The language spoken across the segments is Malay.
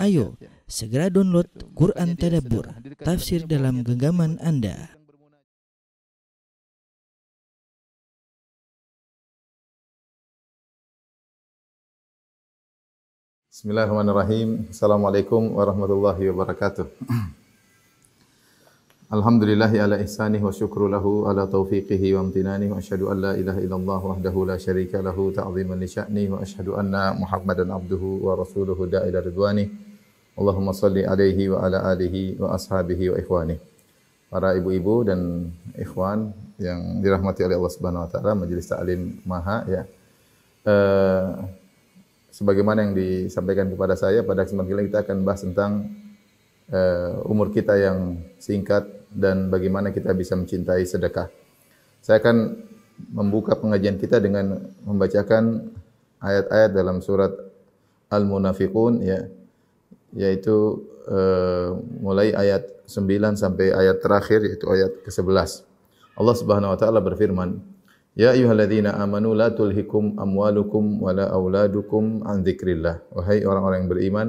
Ayo, segera download Quran Tadabbur, tafsir dalam genggaman Anda. Bismillahirrahmanirrahim. Assalamualaikum warahmatullahi wabarakatuh. Alhamdulillahi ala ihsanih wa syukru lahu ala taufiqihi wa amtinanih wa ashadu an la ilaha illallah wahdahu la syarika lahu ta'ziman li sya'nih wa ashadu anna muhammadan abduhu wa rasuluhu da'ila ridwanih Allahumma salli alaihi wa ala alihi wa ashabihi wa ikhwanih Para ibu-ibu dan ikhwan yang dirahmati oleh Allah Subhanahu wa taala majelis taklim Maha ya. Uh, sebagaimana yang disampaikan kepada saya pada kesempatan ini kita akan bahas tentang uh, umur kita yang singkat dan bagaimana kita bisa mencintai sedekah. Saya akan membuka pengajian kita dengan membacakan ayat-ayat dalam surat Al-Munafiqun ya yaitu uh, mulai ayat 9 sampai ayat terakhir yaitu ayat ke-11. Allah Subhanahu wa taala berfirman, Ya ayyuhalladzina amanu la tulhikum amwalukum wala auladukum an dzikrillah. Wahai orang-orang yang beriman,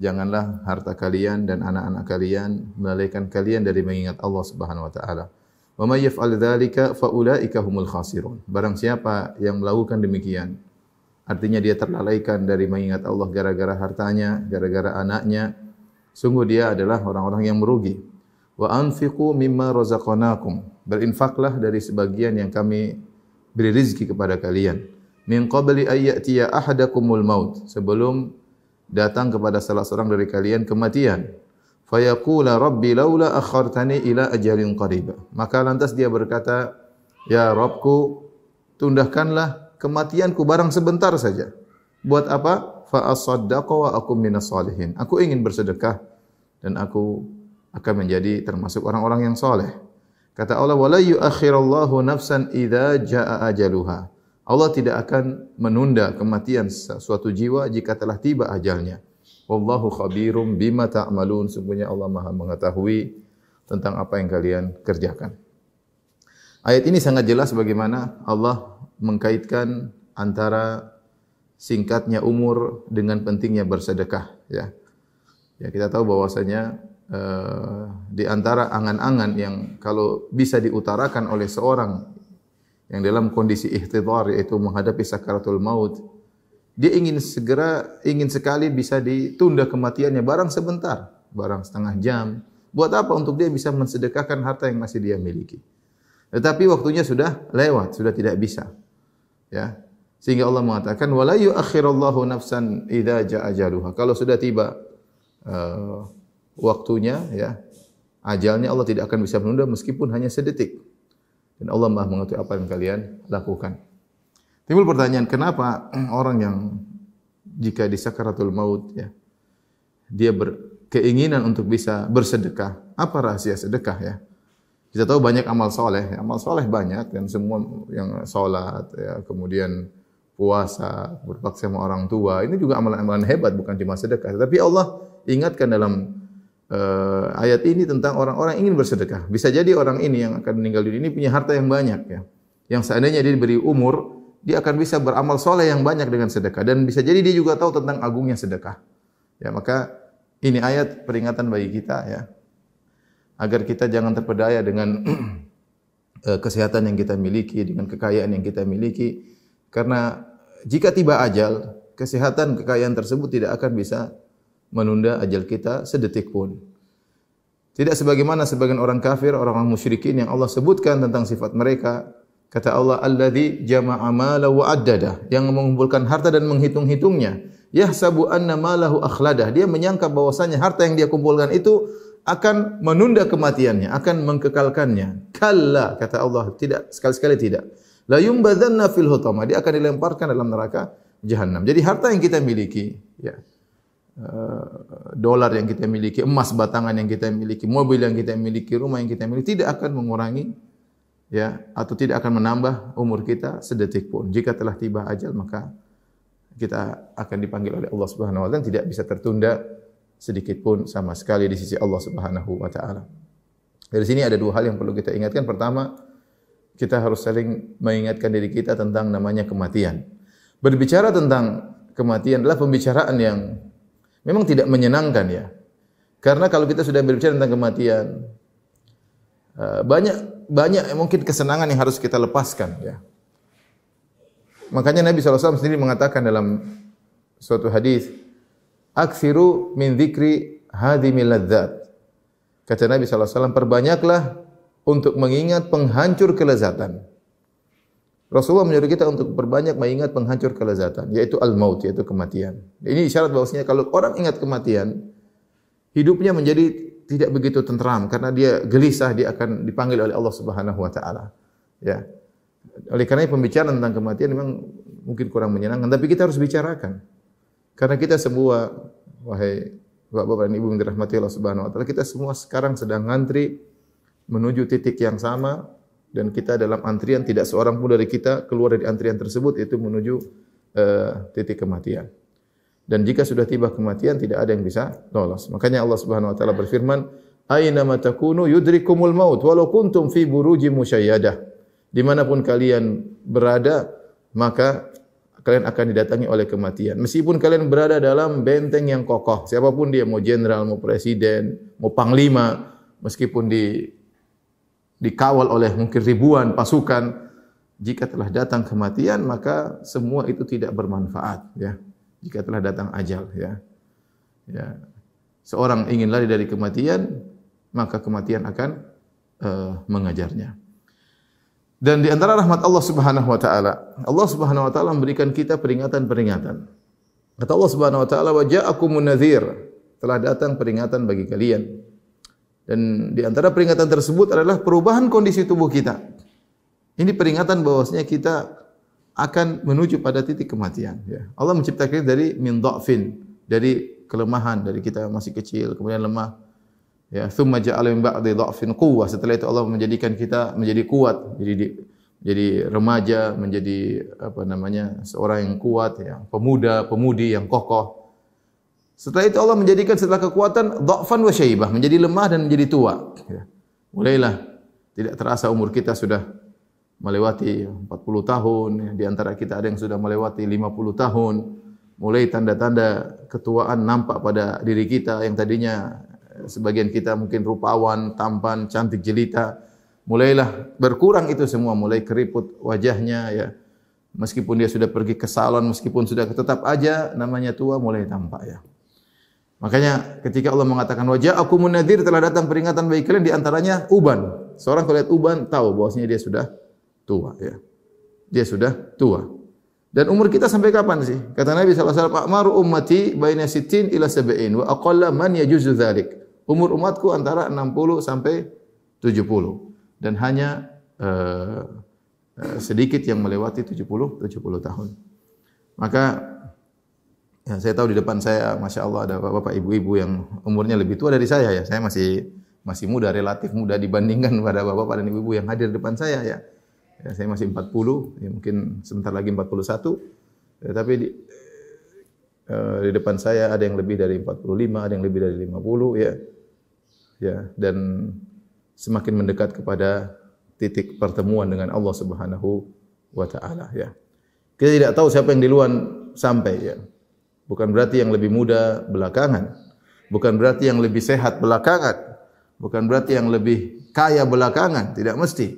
janganlah harta kalian dan anak-anak kalian melalaikan kalian dari mengingat Allah Subhanahu wa taala. Wa may yaf'al dzalika fa ulaika humul khasirun. Barang siapa yang melakukan demikian, artinya dia terlalaikan dari mengingat Allah gara-gara hartanya, gara-gara anaknya, sungguh dia adalah orang-orang yang merugi. Wa anfiqu mimma razaqnakum. Berinfaklah dari sebagian yang kami beri rezeki kepada kalian. Min qabli ayyatiya ahadakumul maut. Sebelum datang kepada salah seorang dari kalian kematian. Fayaqula rabbi laula akhartani ila ajalin qarib. Maka lantas dia berkata, Ya Rabbku, tundahkanlah kematianku barang sebentar saja. Buat apa? Fa asaddaqa wa akum minas salihin. Aku ingin bersedekah dan aku akan menjadi termasuk orang-orang yang soleh. Kata Allah, "Wala yu'akhirallahu nafsan idza jaa ajaluha." Allah tidak akan menunda kematian suatu jiwa jika telah tiba ajalnya. Wallahu khabirum bima ta'malun. Sungguhnya Allah Maha mengetahui tentang apa yang kalian kerjakan. Ayat ini sangat jelas bagaimana Allah mengkaitkan antara singkatnya umur dengan pentingnya bersedekah ya. Ya kita tahu bahwasanya uh, di antara angan-angan yang kalau bisa diutarakan oleh seorang yang dalam kondisi ihtidhar yaitu menghadapi sakaratul maut dia ingin segera ingin sekali bisa ditunda kematiannya barang sebentar barang setengah jam. Buat apa? Untuk dia bisa mensedekahkan harta yang masih dia miliki tetapi waktunya sudah lewat sudah tidak bisa ya sehingga Allah mengatakan wala yuakhirallahu nafsan idza jaa ajaluha kalau sudah tiba uh, waktunya ya ajalnya Allah tidak akan bisa menunda meskipun hanya sedetik dan Allah Maha mengetahui apa yang kalian lakukan. Timbul pertanyaan, kenapa orang yang jika di sakaratul maut ya dia berkeinginan untuk bisa bersedekah? Apa rahasia sedekah ya? Kita tahu banyak amal soleh, amal soleh banyak dan semua yang solat, ya, kemudian puasa, berbakti sama orang tua, ini juga amalan-amalan hebat bukan cuma sedekah. Tapi Allah ingatkan dalam uh, ayat ini tentang orang-orang ingin bersedekah. Bisa jadi orang ini yang akan meninggal dunia ini punya harta yang banyak ya. Yang seandainya dia diberi umur, dia akan bisa beramal soleh yang banyak dengan sedekah dan bisa jadi dia juga tahu tentang agungnya sedekah. Ya, maka ini ayat peringatan bagi kita ya. Agar kita jangan terpedaya dengan eh, kesehatan yang kita miliki, dengan kekayaan yang kita miliki karena jika tiba ajal, kesehatan kekayaan tersebut tidak akan bisa menunda ajal kita sedetik pun. Tidak sebagaimana sebagian orang kafir, orang-orang musyrikin yang Allah sebutkan tentang sifat mereka. Kata Allah, Alladhi jama'a mala wa addada. Yang mengumpulkan harta dan menghitung-hitungnya. Yahsabu anna malahu akhladah. Dia menyangka bahwasanya harta yang dia kumpulkan itu akan menunda kematiannya, akan mengkekalkannya. Kalla, kata Allah, tidak, sekali-sekali tidak. La yumbadhanna fil hutama. Dia akan dilemparkan dalam neraka jahannam. Jadi harta yang kita miliki, ya, Eh, dolar yang kita miliki, emas batangan yang kita miliki, mobil yang kita miliki, rumah yang kita miliki tidak akan mengurangi ya atau tidak akan menambah umur kita sedetik pun. Jika telah tiba ajal maka kita akan dipanggil oleh Allah Subhanahu wa taala tidak bisa tertunda sedikit pun sama sekali di sisi Allah Subhanahu wa taala. Dari sini ada dua hal yang perlu kita ingatkan. Pertama, kita harus saling mengingatkan diri kita tentang namanya kematian. Berbicara tentang kematian adalah pembicaraan yang Memang tidak menyenangkan ya. Karena kalau kita sudah berbicara tentang kematian, eh, banyak banyak mungkin kesenangan yang harus kita lepaskan ya. Makanya Nabi SAW sendiri mengatakan dalam suatu hadis, "Aksiru min dzikri hadhimil ladzat." Kata Nabi SAW, perbanyaklah untuk mengingat penghancur kelezatan. Rasulullah menyuruh kita untuk berbanyak mengingat penghancur kelezatan, yaitu al-maut, yaitu kematian. Ini isyarat bahwasanya kalau orang ingat kematian, hidupnya menjadi tidak begitu tenteram karena dia gelisah, dia akan dipanggil oleh Allah Subhanahu wa taala. Ya. Oleh karena pembicaraan tentang kematian memang mungkin kurang menyenangkan, tapi kita harus bicarakan. Karena kita semua wahai Bapak-bapak dan Ibu yang dirahmati Allah Subhanahu wa taala, kita semua sekarang sedang ngantri menuju titik yang sama dan kita dalam antrian tidak seorang pun dari kita keluar dari antrian tersebut itu menuju uh, titik kematian. Dan jika sudah tiba kematian tidak ada yang bisa lolos. Makanya Allah Subhanahu wa taala berfirman, "Aina ma takunu yudrikumul maut walau kuntum fi burujim musyayyadah." Dimanapun kalian berada, maka kalian akan didatangi oleh kematian. Meskipun kalian berada dalam benteng yang kokoh, siapapun dia, mau jenderal, mau presiden, mau panglima, meskipun di dikawal oleh mungkin ribuan pasukan jika telah datang kematian maka semua itu tidak bermanfaat ya. Jika telah datang ajal ya. Ya. Seorang ingin lari dari kematian maka kematian akan uh, mengajarnya dan di antara rahmat Allah Subhanahu wa taala Allah Subhanahu wa taala memberikan kita peringatan-peringatan kata Allah Subhanahu wa taala wa ja'akumun nadhir telah datang peringatan bagi kalian dan di antara peringatan tersebut adalah perubahan kondisi tubuh kita. Ini peringatan bahwasanya kita akan menuju pada titik kematian. Ya. Allah menciptakan dari min dhafin, dari kelemahan, dari kita masih kecil, kemudian lemah. Ya, thumma ja'ala min ba'di dhafin quwwah. Setelah itu Allah menjadikan kita menjadi kuat, jadi jadi remaja, menjadi apa namanya? seorang yang kuat, ya, pemuda, pemudi yang kokoh. Setelah itu Allah menjadikan setelah kekuatan dhafan wa syaibah, menjadi lemah dan menjadi tua. Ya. Mulailah tidak terasa umur kita sudah melewati 40 tahun, ya. di antara kita ada yang sudah melewati 50 tahun. Mulai tanda-tanda ketuaan nampak pada diri kita yang tadinya sebagian kita mungkin rupawan, tampan, cantik jelita. Mulailah berkurang itu semua, mulai keriput wajahnya ya. Meskipun dia sudah pergi ke salon, meskipun sudah tetap aja namanya tua mulai tampak ya. Makanya ketika Allah mengatakan wajah aku munadir telah datang peringatan bagi kalian di antaranya uban. Seorang kalau lihat uban tahu bahwasanya dia sudah tua ya. Dia sudah tua. Dan umur kita sampai kapan sih? Kata Nabi sallallahu alaihi wasallam, "Amaru ummati baina sittin ila sab'in wa aqalla man yajuzu dzalik." Umur umatku antara 60 sampai 70 dan hanya uh, sedikit yang melewati 70 70 tahun. Maka Ya, saya tahu di depan saya, masya Allah ada bapak ibu-ibu yang umurnya lebih tua dari saya ya. Saya masih masih muda, relatif muda dibandingkan pada bapak-bapak dan ibu-ibu yang hadir di depan saya ya. ya saya masih 40, ya mungkin sebentar lagi 41. Ya, tapi di, uh, di depan saya ada yang lebih dari 45, ada yang lebih dari 50 ya. Ya, dan semakin mendekat kepada titik pertemuan dengan Allah Subhanahu wa taala ya. Kita tidak tahu siapa yang duluan sampai ya. Bukan berarti yang lebih muda belakangan. Bukan berarti yang lebih sehat belakangan. Bukan berarti yang lebih kaya belakangan. Tidak mesti.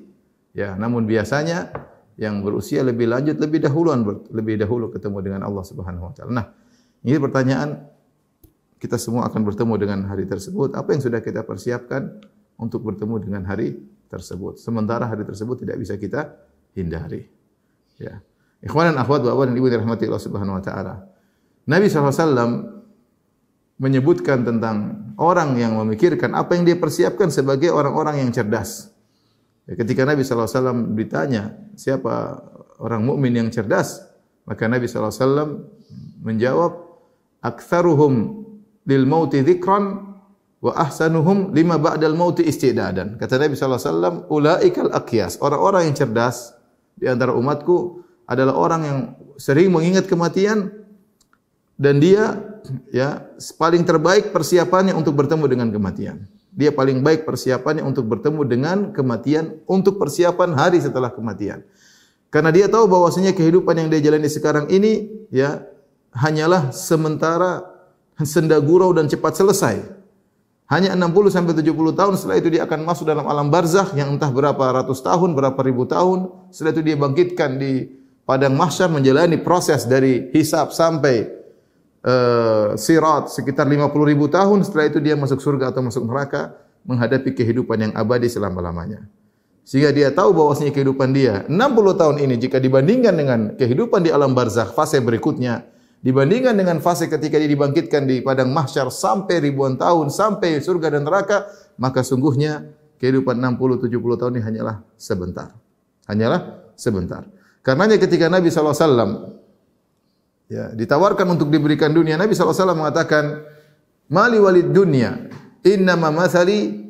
Ya, namun biasanya yang berusia lebih lanjut lebih dahuluan lebih dahulu ketemu dengan Allah Subhanahu wa taala. Nah, ini pertanyaan kita semua akan bertemu dengan hari tersebut. Apa yang sudah kita persiapkan untuk bertemu dengan hari tersebut? Sementara hari tersebut tidak bisa kita hindari. Ya. Ikhwan dan akhwat, bapak dan ibu dirahmati Allah Subhanahu wa taala. Nabi SAW menyebutkan tentang orang yang memikirkan apa yang dia persiapkan sebagai orang-orang yang cerdas. Ya, ketika Nabi SAW ditanya siapa orang mukmin yang cerdas, maka Nabi SAW menjawab, "Aktsaruhum lil mauti dzikran wa ahsanuhum lima ba'dal mauti istidadan." Kata Nabi SAW, "Ulaikal aqyas." Orang-orang yang cerdas di antara umatku adalah orang yang sering mengingat kematian dan dia ya paling terbaik persiapannya untuk bertemu dengan kematian. Dia paling baik persiapannya untuk bertemu dengan kematian untuk persiapan hari setelah kematian. Karena dia tahu bahwasanya kehidupan yang dia jalani sekarang ini ya hanyalah sementara senda gurau dan cepat selesai. Hanya 60 sampai 70 tahun setelah itu dia akan masuk dalam alam barzakh yang entah berapa ratus tahun, berapa ribu tahun. Setelah itu dia bangkitkan di padang mahsyar menjalani proses dari hisab sampai uh, sirat sekitar 50 ribu tahun. Setelah itu dia masuk surga atau masuk neraka menghadapi kehidupan yang abadi selama-lamanya. Sehingga dia tahu bahwasanya kehidupan dia 60 tahun ini jika dibandingkan dengan kehidupan di alam barzakh fase berikutnya dibandingkan dengan fase ketika dia dibangkitkan di padang mahsyar sampai ribuan tahun sampai surga dan neraka maka sungguhnya kehidupan 60 70 tahun ini hanyalah sebentar. Hanyalah sebentar. Karenanya ketika Nabi wasallam ya ditawarkan untuk diberikan dunia Nabi wasallam mengatakan mali walid dunya inna ma mathali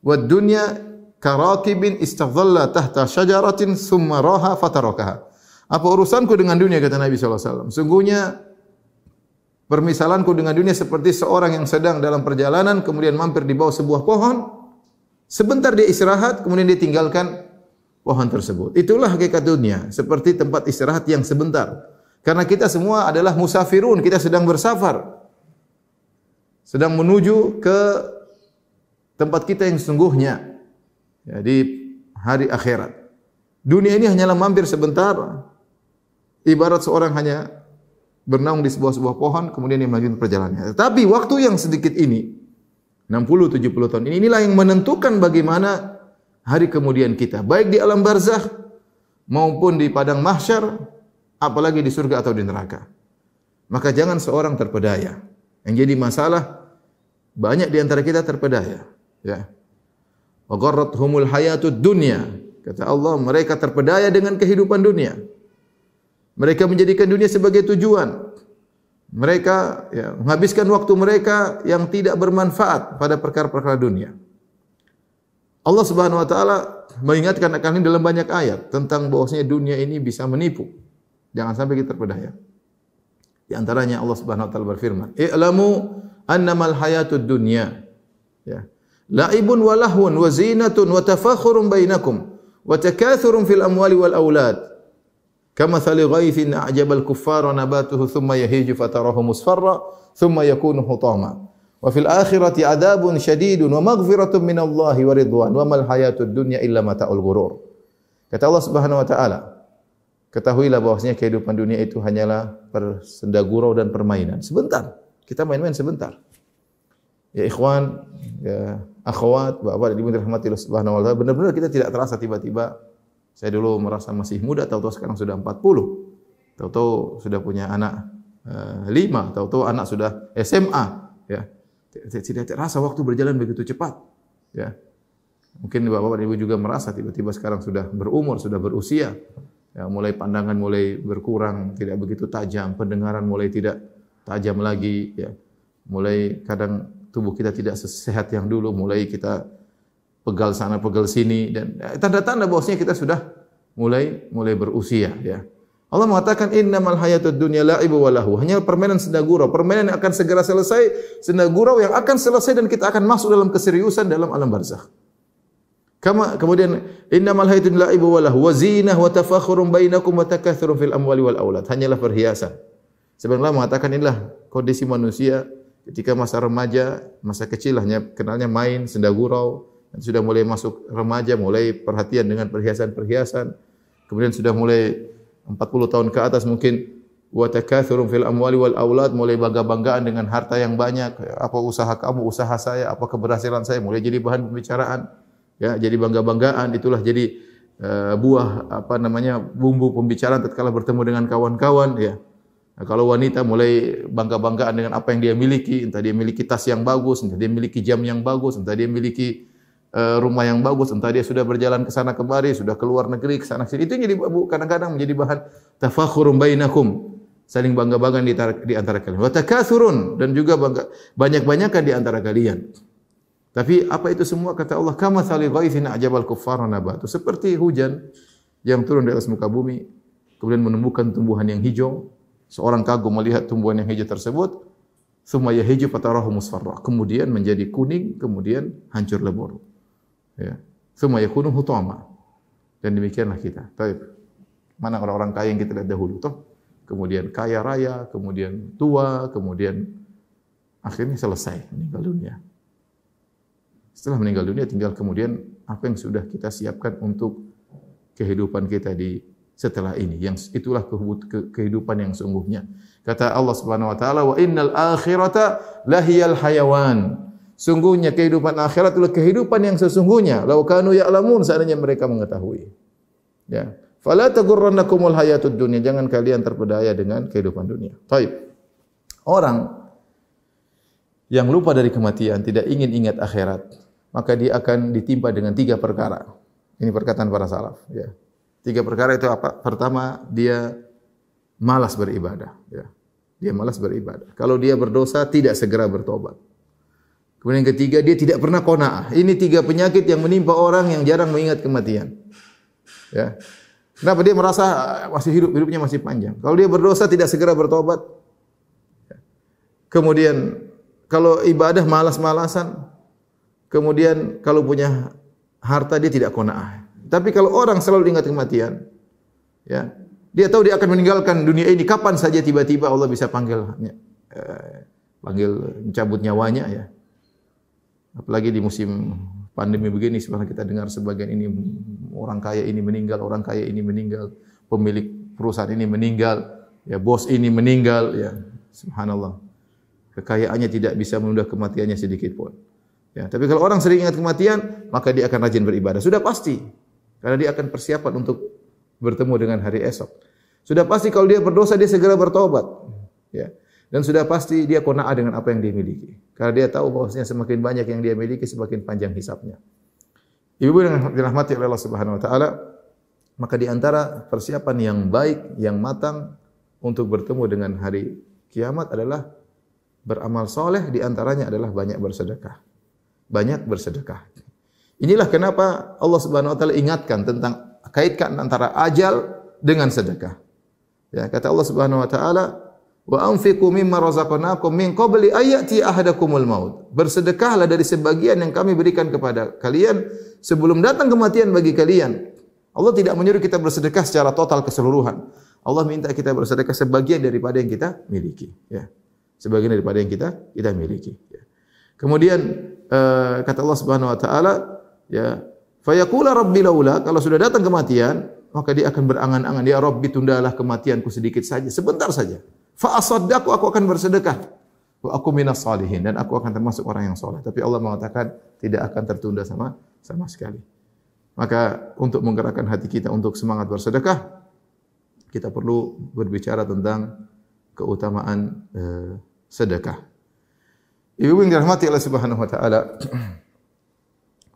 wad dunya karakibin istadhalla tahta syajaratin thumma raha fatarakaha. Apa urusanku dengan dunia kata Nabi sallallahu alaihi wasallam? Sungguhnya permisalanku dengan dunia seperti seorang yang sedang dalam perjalanan kemudian mampir di bawah sebuah pohon, sebentar dia istirahat kemudian dia tinggalkan pohon tersebut. Itulah hakikat dunia, seperti tempat istirahat yang sebentar. Karena kita semua adalah musafirun, kita sedang bersafar. Sedang menuju ke tempat kita yang sesungguhnya ya, di hari akhirat. Dunia ini hanyalah mampir sebentar. Ibarat seorang hanya bernaung di sebuah sebuah pohon, kemudian dia melanjutkan perjalanannya. Tapi waktu yang sedikit ini, 60-70 tahun ini, inilah yang menentukan bagaimana hari kemudian kita. Baik di alam barzakh, maupun di padang mahsyar, apalagi di surga atau di neraka. Maka jangan seorang terpedaya. Yang jadi masalah, banyak di antara kita terpedaya. Ya. Wa humul hayatud dunya. Kata Allah, mereka terpedaya dengan kehidupan dunia. Mereka menjadikan dunia sebagai tujuan. Mereka ya, menghabiskan waktu mereka yang tidak bermanfaat pada perkara-perkara dunia. Allah Subhanahu wa taala mengingatkan akan ini dalam banyak ayat tentang bahwasanya dunia ini bisa menipu. Jangan sampai kita terpedaya. Di antaranya Allah Subhanahu wa taala berfirman, "I'lamu annamal hayatud dunya." Ya la'ibun wa lahwun wa zinatun wa tafakhurun bainakum wa takathurun fil amwali wal aulad kama thali ghaithin a'jaba al kuffara nabatuhu thumma yahiju fatarahu musfarra thumma yakunu hutama wa fil akhirati adabun shadidun wa maghfiratun min Allah wa ridwan wa mal hayatud dunya illa mata'ul ghurur kata Allah Subhanahu wa taala ketahuilah bahwasanya kehidupan dunia itu hanyalah persenda gurau dan permainan. Sebentar. Kita main-main sebentar. Ya ikhwan ya akhwat, bapak ibu dirahmati Allah Subhanahu wa taala, benar-benar kita tidak terasa tiba-tiba saya dulu merasa masih muda, tahu-tahu sekarang sudah 40. Tahu-tahu sudah punya anak uh, lima, tahu-tahu anak sudah SMA, ya. Tidak terasa waktu berjalan begitu cepat, ya. Mungkin bapak dan ibu juga merasa tiba-tiba sekarang sudah berumur, sudah berusia, ya, mulai pandangan mulai berkurang, tidak begitu tajam, pendengaran mulai tidak tajam lagi, ya. Mulai kadang tubuh kita tidak sehat yang dulu, mulai kita pegal sana pegal sini dan ya, tanda-tanda bahwasanya kita sudah mulai mulai berusia ya. Allah mengatakan innamal hayatud dunya la'ibu wa lahu. Hanya permainan senda gurau, permainan yang akan segera selesai, senda gurau yang akan selesai dan kita akan masuk dalam keseriusan dalam alam barzakh. Kama kemudian innamal hayatud la'ibu wa lahu wa zinah wa tafakhurun bainakum wa takathurun fil amwali wal aulad. Hanyalah perhiasan. Sebenarnya mengatakan inilah kondisi manusia ketika masa remaja, masa kecil hanya kenalnya main, senda gurau, dan sudah mulai masuk remaja, mulai perhatian dengan perhiasan-perhiasan, kemudian sudah mulai 40 tahun ke atas mungkin wa takathurun fil amwali wal aulad mulai bangga-banggaan dengan harta yang banyak. Apa usaha kamu usaha saya apa keberhasilan saya? Mulai jadi bahan pembicaraan. Ya jadi bangga-banggaan itulah jadi uh, buah apa namanya bumbu pembicaraan tatkala bertemu dengan kawan-kawan ya. Nah, kalau wanita mulai bangga-banggaan dengan apa yang dia miliki, entah dia miliki tas yang bagus, entah dia miliki jam yang bagus, entah dia miliki uh, rumah yang bagus, entah dia sudah berjalan ke sana kemari, sudah keluar negeri ke sana sini. Itu jadi kadang-kadang menjadi bahan tafakhurum bainakum. Saling bangga-banggaan di, di antara kalian. Wa takathurun dan juga bangga banyak-banyakan di antara kalian. Tapi apa itu semua kata Allah kama sali ghaithin ajabal kuffar nabatu seperti hujan yang turun di atas muka bumi kemudian menumbuhkan tumbuhan yang hijau Seorang kagum melihat tumbuhan yang hijau tersebut, semua ya hijau fatarahu musfarra. Kemudian menjadi kuning, kemudian hancur lebur. Ya. Semua ya kuning hutama. Dan demikianlah kita. Taib. Mana orang-orang kaya yang kita lihat dahulu? Toh? Kemudian kaya raya, kemudian tua, kemudian akhirnya selesai meninggal dunia. Setelah meninggal dunia tinggal kemudian apa yang sudah kita siapkan untuk kehidupan kita di setelah ini yang itulah kehidupan yang sungguhnya kata Allah Subhanahu wa taala wa innal akhirata lahiyal hayawan sungguhnya kehidupan akhirat adalah kehidupan yang sesungguhnya law kanu ya'lamun seandainya mereka mengetahui ya fala tagurrannakumul hayatud dunya jangan kalian terpedaya dengan kehidupan dunia baik orang yang lupa dari kematian tidak ingin ingat akhirat maka dia akan ditimpa dengan tiga perkara ini perkataan para salaf ya Tiga perkara itu apa? Pertama, dia malas beribadah. Ya. Dia malas beribadah. Kalau dia berdosa, tidak segera bertobat. Kemudian yang ketiga, dia tidak pernah kona'ah. Ini tiga penyakit yang menimpa orang yang jarang mengingat kematian. Ya. Kenapa dia merasa masih hidup, hidupnya masih panjang. Kalau dia berdosa, tidak segera bertobat. Ya. Kemudian, kalau ibadah malas-malasan. Kemudian, kalau punya harta, dia tidak kona'ah. Tapi kalau orang selalu ingat kematian, ya, dia tahu dia akan meninggalkan dunia ini kapan saja tiba-tiba Allah bisa panggil eh, panggil mencabut nyawanya ya. Apalagi di musim pandemi begini sebenarnya kita dengar sebagian ini orang kaya ini meninggal, orang kaya ini meninggal, pemilik perusahaan ini meninggal, ya bos ini meninggal ya. Subhanallah. Kekayaannya tidak bisa menunda kematiannya sedikit pun. Ya, tapi kalau orang sering ingat kematian, maka dia akan rajin beribadah. Sudah pasti. Karena dia akan persiapan untuk bertemu dengan hari esok. Sudah pasti kalau dia berdosa dia segera bertobat. Ya. Dan sudah pasti dia qanaah dengan apa yang dia miliki. Karena dia tahu bahwasanya semakin banyak yang dia miliki semakin panjang hisapnya. Ibu yang dirahmati oleh Allah Subhanahu wa taala, maka di antara persiapan yang baik, yang matang untuk bertemu dengan hari kiamat adalah beramal soleh di antaranya adalah banyak bersedekah. Banyak bersedekah. Inilah kenapa Allah Subhanahu wa taala ingatkan tentang kaitkan antara ajal dengan sedekah. Ya, kata Allah Subhanahu wa taala, "Wa anfiqu mimma razaqnakum min qabli ayati ahadakumul maut." Bersedekahlah dari sebagian yang kami berikan kepada kalian sebelum datang kematian bagi kalian. Allah tidak menyuruh kita bersedekah secara total keseluruhan. Allah minta kita bersedekah sebagian daripada yang kita miliki, ya. Sebagian daripada yang kita kita miliki, ya. Kemudian uh, kata Allah Subhanahu wa taala, ya fayaqula rabbi laula kalau sudah datang kematian maka dia akan berangan-angan ya rabbi tundalah kematianku sedikit saja sebentar saja fa asaddaqu aku akan bersedekah. Wa aku minas salihin. Dan aku akan termasuk orang yang soleh. Tapi Allah mengatakan tidak akan tertunda sama sama sekali. Maka untuk menggerakkan hati kita untuk semangat bersedekah kita perlu berbicara tentang keutamaan uh, sedekah. Ibu yang dirahmati Allah Subhanahu wa taala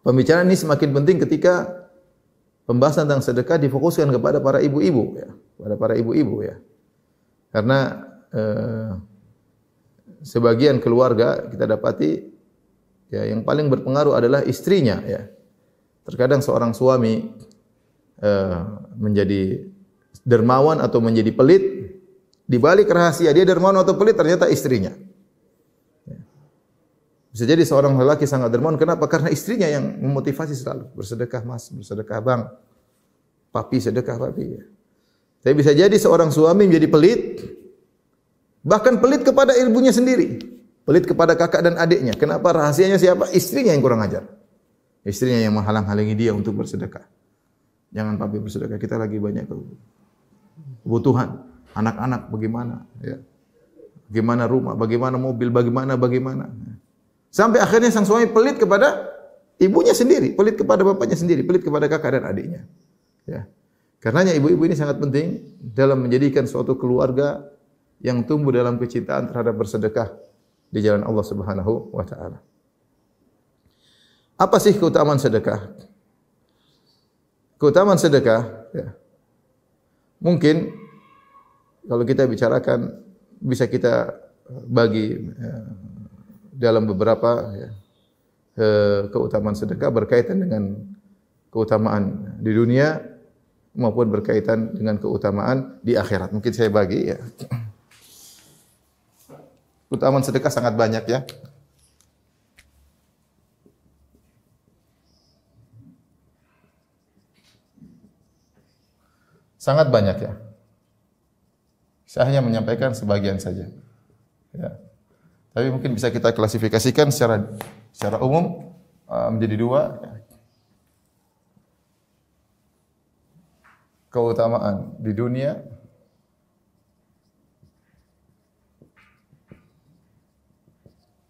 Pembicaraan ini semakin penting ketika pembahasan tentang sedekah difokuskan kepada para ibu-ibu ya, kepada para ibu-ibu ya. Karena eh, sebagian keluarga kita dapati ya yang paling berpengaruh adalah istrinya ya. Terkadang seorang suami eh, menjadi dermawan atau menjadi pelit di balik rahasia dia dermawan atau pelit ternyata istrinya. Bisa jadi seorang lelaki sangat dermawan. Kenapa? Karena istrinya yang memotivasi selalu. Bersedekah mas, bersedekah bang. Papi sedekah papi. Tapi bisa jadi seorang suami menjadi pelit. Bahkan pelit kepada ibunya sendiri. Pelit kepada kakak dan adiknya. Kenapa? Rahasianya siapa? Istrinya yang kurang ajar. Istrinya yang menghalang-halangi dia untuk bersedekah. Jangan papi bersedekah. Kita lagi banyak kebutuhan. Anak-anak bagaimana? Ya. Bagaimana rumah? Bagaimana mobil? Bagaimana? Bagaimana? Sampai akhirnya sang suami pelit kepada ibunya sendiri, pelit kepada bapaknya sendiri, pelit kepada kakak dan adiknya. Ya. Karenanya ibu-ibu ini sangat penting dalam menjadikan suatu keluarga yang tumbuh dalam kecintaan terhadap bersedekah di jalan Allah Subhanahu wa taala. Apa sih keutamaan sedekah? Keutamaan sedekah ya. Mungkin kalau kita bicarakan bisa kita bagi ya, dalam beberapa ya, keutamaan sedekah berkaitan dengan keutamaan di dunia maupun berkaitan dengan keutamaan di akhirat. Mungkin saya bagi ya. Keutamaan sedekah sangat banyak ya. Sangat banyak ya. Saya hanya menyampaikan sebagian saja. Ya. Tapi mungkin bisa kita klasifikasikan secara secara umum uh, menjadi dua. Keutamaan di dunia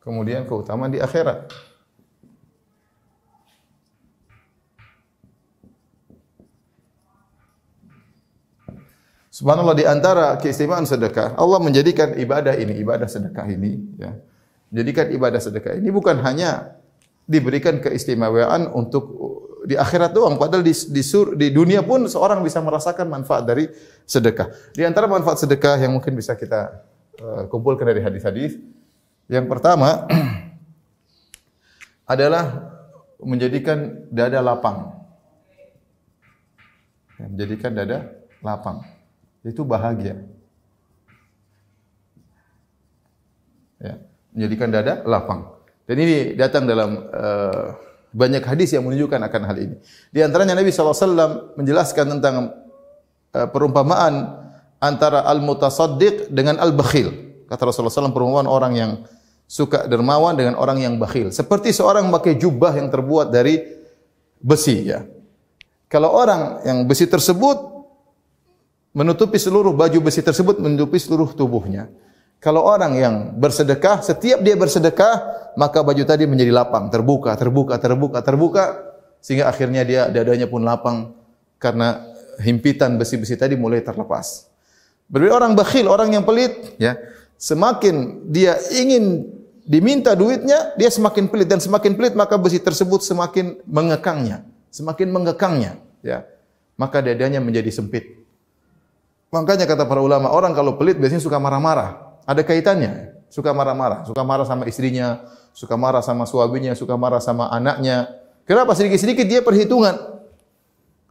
kemudian keutamaan di akhirat. Subhanallah di antara keistimewaan sedekah, Allah menjadikan ibadah ini, ibadah sedekah ini, ya. Menjadikan ibadah sedekah ini bukan hanya diberikan keistimewaan untuk di akhirat doang, padahal di, di, sur, di dunia pun seorang bisa merasakan manfaat dari sedekah. Di antara manfaat sedekah yang mungkin bisa kita uh, kumpulkan dari hadis-hadis, yang pertama adalah menjadikan dada lapang. Menjadikan dada lapang itu bahagia. Ya, menjadikan dada lapang. Dan ini datang dalam uh, banyak hadis yang menunjukkan akan hal ini. Di antaranya Nabi SAW menjelaskan tentang uh, perumpamaan antara al-mutasaddiq dengan al-bakhil. Kata Rasulullah SAW perumpamaan orang yang suka dermawan dengan orang yang bakhil. Seperti seorang memakai jubah yang terbuat dari besi. Ya. Kalau orang yang besi tersebut menutupi seluruh baju besi tersebut menutupi seluruh tubuhnya. Kalau orang yang bersedekah, setiap dia bersedekah, maka baju tadi menjadi lapang, terbuka, terbuka, terbuka, terbuka, sehingga akhirnya dia dadanya pun lapang karena himpitan besi-besi tadi mulai terlepas. Berbeda orang bakhil, orang yang pelit, ya, semakin dia ingin diminta duitnya, dia semakin pelit dan semakin pelit maka besi tersebut semakin mengekangnya, semakin mengekangnya, ya. Maka dadanya menjadi sempit. Makanya kata para ulama, orang kalau pelit biasanya suka marah-marah. Ada kaitannya. Suka marah-marah. Suka marah sama istrinya, suka marah sama suaminya, suka marah sama anaknya. Kenapa sedikit-sedikit dia perhitungan?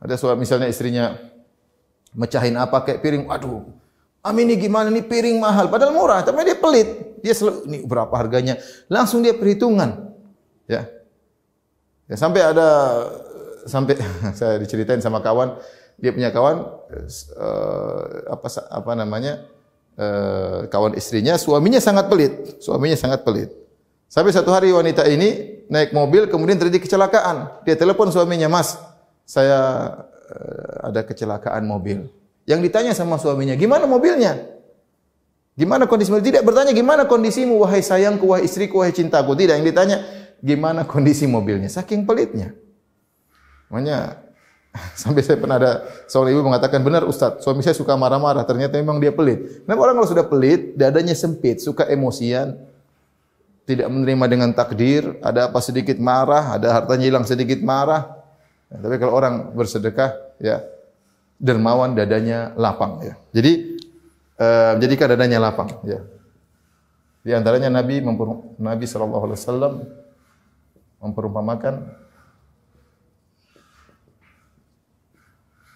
Ada suami misalnya istrinya mecahin apa kayak piring, waduh, Amin ini gimana ini piring mahal, padahal murah, tapi dia pelit. Dia selalu ini berapa harganya? Langsung dia perhitungan. Ya. Ya sampai ada sampai saya diceritain sama kawan, dia punya kawan uh, apa apa namanya uh, kawan istrinya suaminya sangat pelit suaminya sangat pelit sampai satu hari wanita ini naik mobil kemudian terjadi kecelakaan dia telepon suaminya mas saya uh, ada kecelakaan mobil yang ditanya sama suaminya gimana mobilnya? Gimana kondisi mobil? Tidak bertanya gimana kondisimu wahai sayangku wahai istriku wahai cintaku? Tidak yang ditanya gimana kondisi mobilnya? Saking pelitnya. Makanya Sampai saya pernah ada seorang ibu mengatakan, benar Ustaz, suami saya suka marah-marah, ternyata memang dia pelit. Kenapa orang kalau sudah pelit, dadanya sempit, suka emosian, tidak menerima dengan takdir, ada apa sedikit marah, ada hartanya hilang sedikit marah. Ya, tapi kalau orang bersedekah, ya dermawan dadanya lapang. Ya. Jadi, uh, jadikan dadanya lapang. Ya. Di antaranya Nabi Nabi Shallallahu Alaihi Wasallam memperumpamakan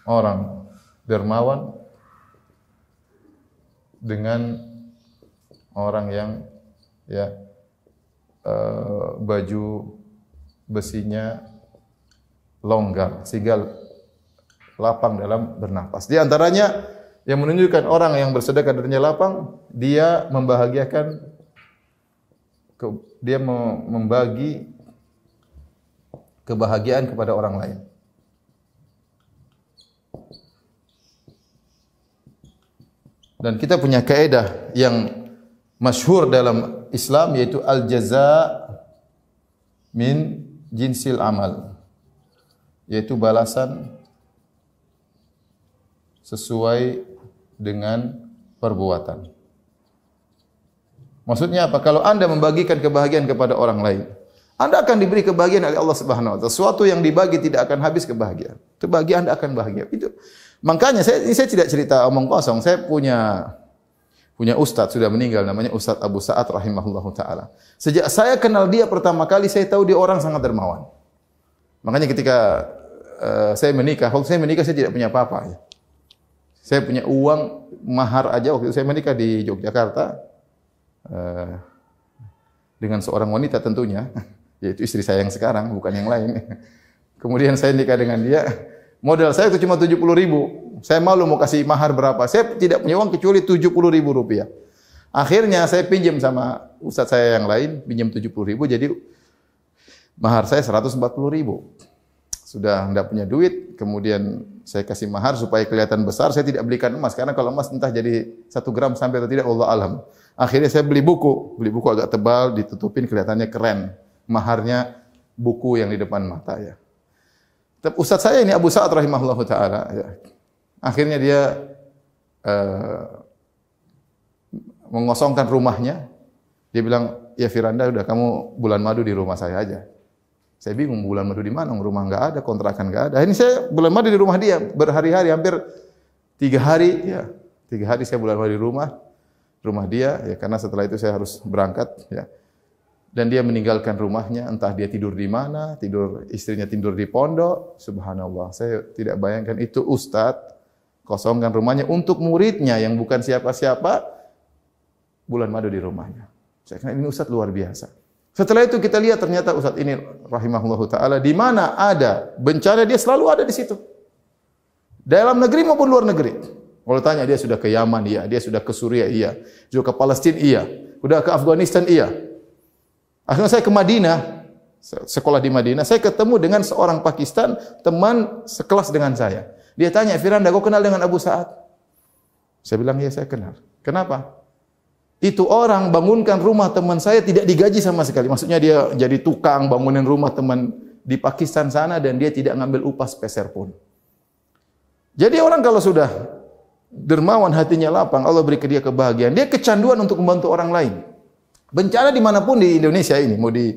orang dermawan dengan orang yang ya uh, baju besinya longgar sehingga lapang dalam bernapas. Di antaranya yang menunjukkan orang yang bersedekah darinya lapang, dia membahagiakan dia membagi kebahagiaan kepada orang lain. Dan kita punya kaidah yang masyhur dalam Islam yaitu al jaza min jinsil amal. Yaitu balasan sesuai dengan perbuatan. Maksudnya apa? Kalau Anda membagikan kebahagiaan kepada orang lain, Anda akan diberi kebahagiaan oleh Allah Subhanahu wa taala. Sesuatu yang dibagi tidak akan habis kebahagiaan. Kebahagiaan Anda akan bahagia. Itu Makanya saya ini saya tidak cerita omong kosong. Saya punya punya ustaz sudah meninggal namanya Ustaz Abu Sa'ad rahimahullahu taala. Sejak saya kenal dia pertama kali saya tahu dia orang sangat dermawan. Makanya ketika uh, saya menikah, waktu saya menikah saya tidak punya apa-apa. Ya. Saya punya uang mahar aja waktu itu saya menikah di Yogyakarta uh, dengan seorang wanita tentunya, yaitu istri saya yang sekarang bukan yang lain. Kemudian saya nikah dengan dia, Modal saya itu cuma 70 ribu. Saya malu mau kasih mahar berapa. Saya tidak punya uang kecuali 70 ribu rupiah. Akhirnya saya pinjam sama ustaz saya yang lain pinjam 70 ribu, jadi mahar saya 140 ribu. Sudah tidak punya duit, kemudian saya kasih mahar supaya kelihatan besar, saya tidak belikan emas. Karena kalau emas entah jadi satu gram sampai atau tidak, Allah alam. Akhirnya saya beli buku, beli buku agak tebal, ditutupin kelihatannya keren. Maharnya buku yang di depan mata ya. Ustaz saya ini Abu Sa'ad rahimahullah ta'ala. Ya. Akhirnya dia uh, mengosongkan rumahnya. Dia bilang, ya Firanda, udah kamu bulan madu di rumah saya aja. Saya bingung bulan madu di mana, rumah enggak ada, kontrakan enggak ada. Ini saya bulan madu di rumah dia, berhari-hari, hampir tiga hari. ya Tiga hari saya bulan madu di rumah, rumah dia, ya karena setelah itu saya harus berangkat. ya Dan dia meninggalkan rumahnya, entah dia tidur di mana, tidur istrinya tidur di pondok. Subhanallah, saya tidak bayangkan itu ustadz kosongkan rumahnya untuk muridnya yang bukan siapa-siapa, bulan madu di rumahnya. Saya kira ini ustaz luar biasa. Setelah itu kita lihat ternyata ustaz ini rahimahullah taala di mana ada bencana dia selalu ada di situ. Dalam negeri maupun luar negeri. Kalau tanya dia sudah ke Yaman iya, dia sudah ke Suriah iya, juga ke Palestina iya, sudah ke Afghanistan iya. Akhirnya saya ke Madinah, sekolah di Madinah, saya ketemu dengan seorang Pakistan, teman sekelas dengan saya. Dia tanya, Firanda, kau kenal dengan Abu Sa'ad? Saya bilang, ya saya kenal. Kenapa? Itu orang bangunkan rumah teman saya tidak digaji sama sekali. Maksudnya dia jadi tukang bangunin rumah teman di Pakistan sana dan dia tidak ngambil upah sepeser pun. Jadi orang kalau sudah dermawan hatinya lapang, Allah beri ke dia kebahagiaan. Dia kecanduan untuk membantu orang lain. Bencana dimanapun di Indonesia ini, mau di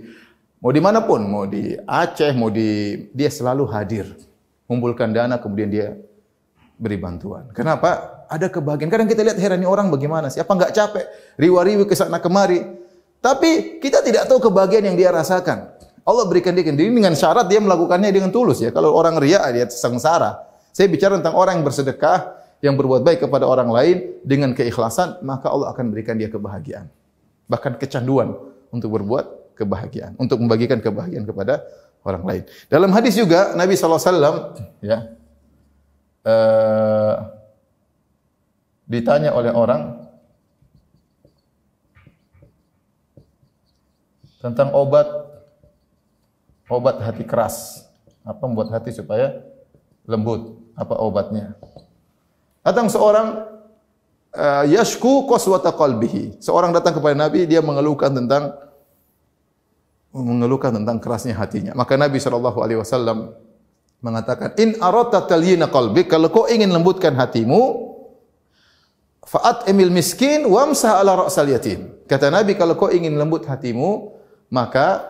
mau di manapun, mau di Aceh, mau di dia selalu hadir, mengumpulkan dana kemudian dia beri bantuan. Kenapa? ada kebahagiaan. Kadang kita lihat heran orang bagaimana sih? Apa enggak capek riwa-riwi ke sana kemari? Tapi kita tidak tahu kebahagiaan yang dia rasakan. Allah berikan dia kendiri dengan syarat dia melakukannya dengan tulus ya. Kalau orang ria dia sengsara. Saya bicara tentang orang yang bersedekah, yang berbuat baik kepada orang lain dengan keikhlasan, maka Allah akan berikan dia kebahagiaan. Bahkan kecanduan untuk berbuat kebahagiaan, untuk membagikan kebahagiaan kepada orang lain. Dalam hadis juga Nabi SAW ya, uh, ditanya oleh orang tentang obat obat hati keras. Apa membuat hati supaya lembut? Apa obatnya? Datang seorang uh, yashku qaswata qalbihi. Seorang datang kepada nabi dia mengeluhkan tentang mengeluhkan tentang kerasnya hatinya. Maka nabi sallallahu alaihi wasallam mengatakan in arata talyina qalbi kalau kau ingin lembutkan hatimu Fa'at emil miskin wamsah ala ra'sal yatim. Kata Nabi kalau kau ingin lembut hatimu, maka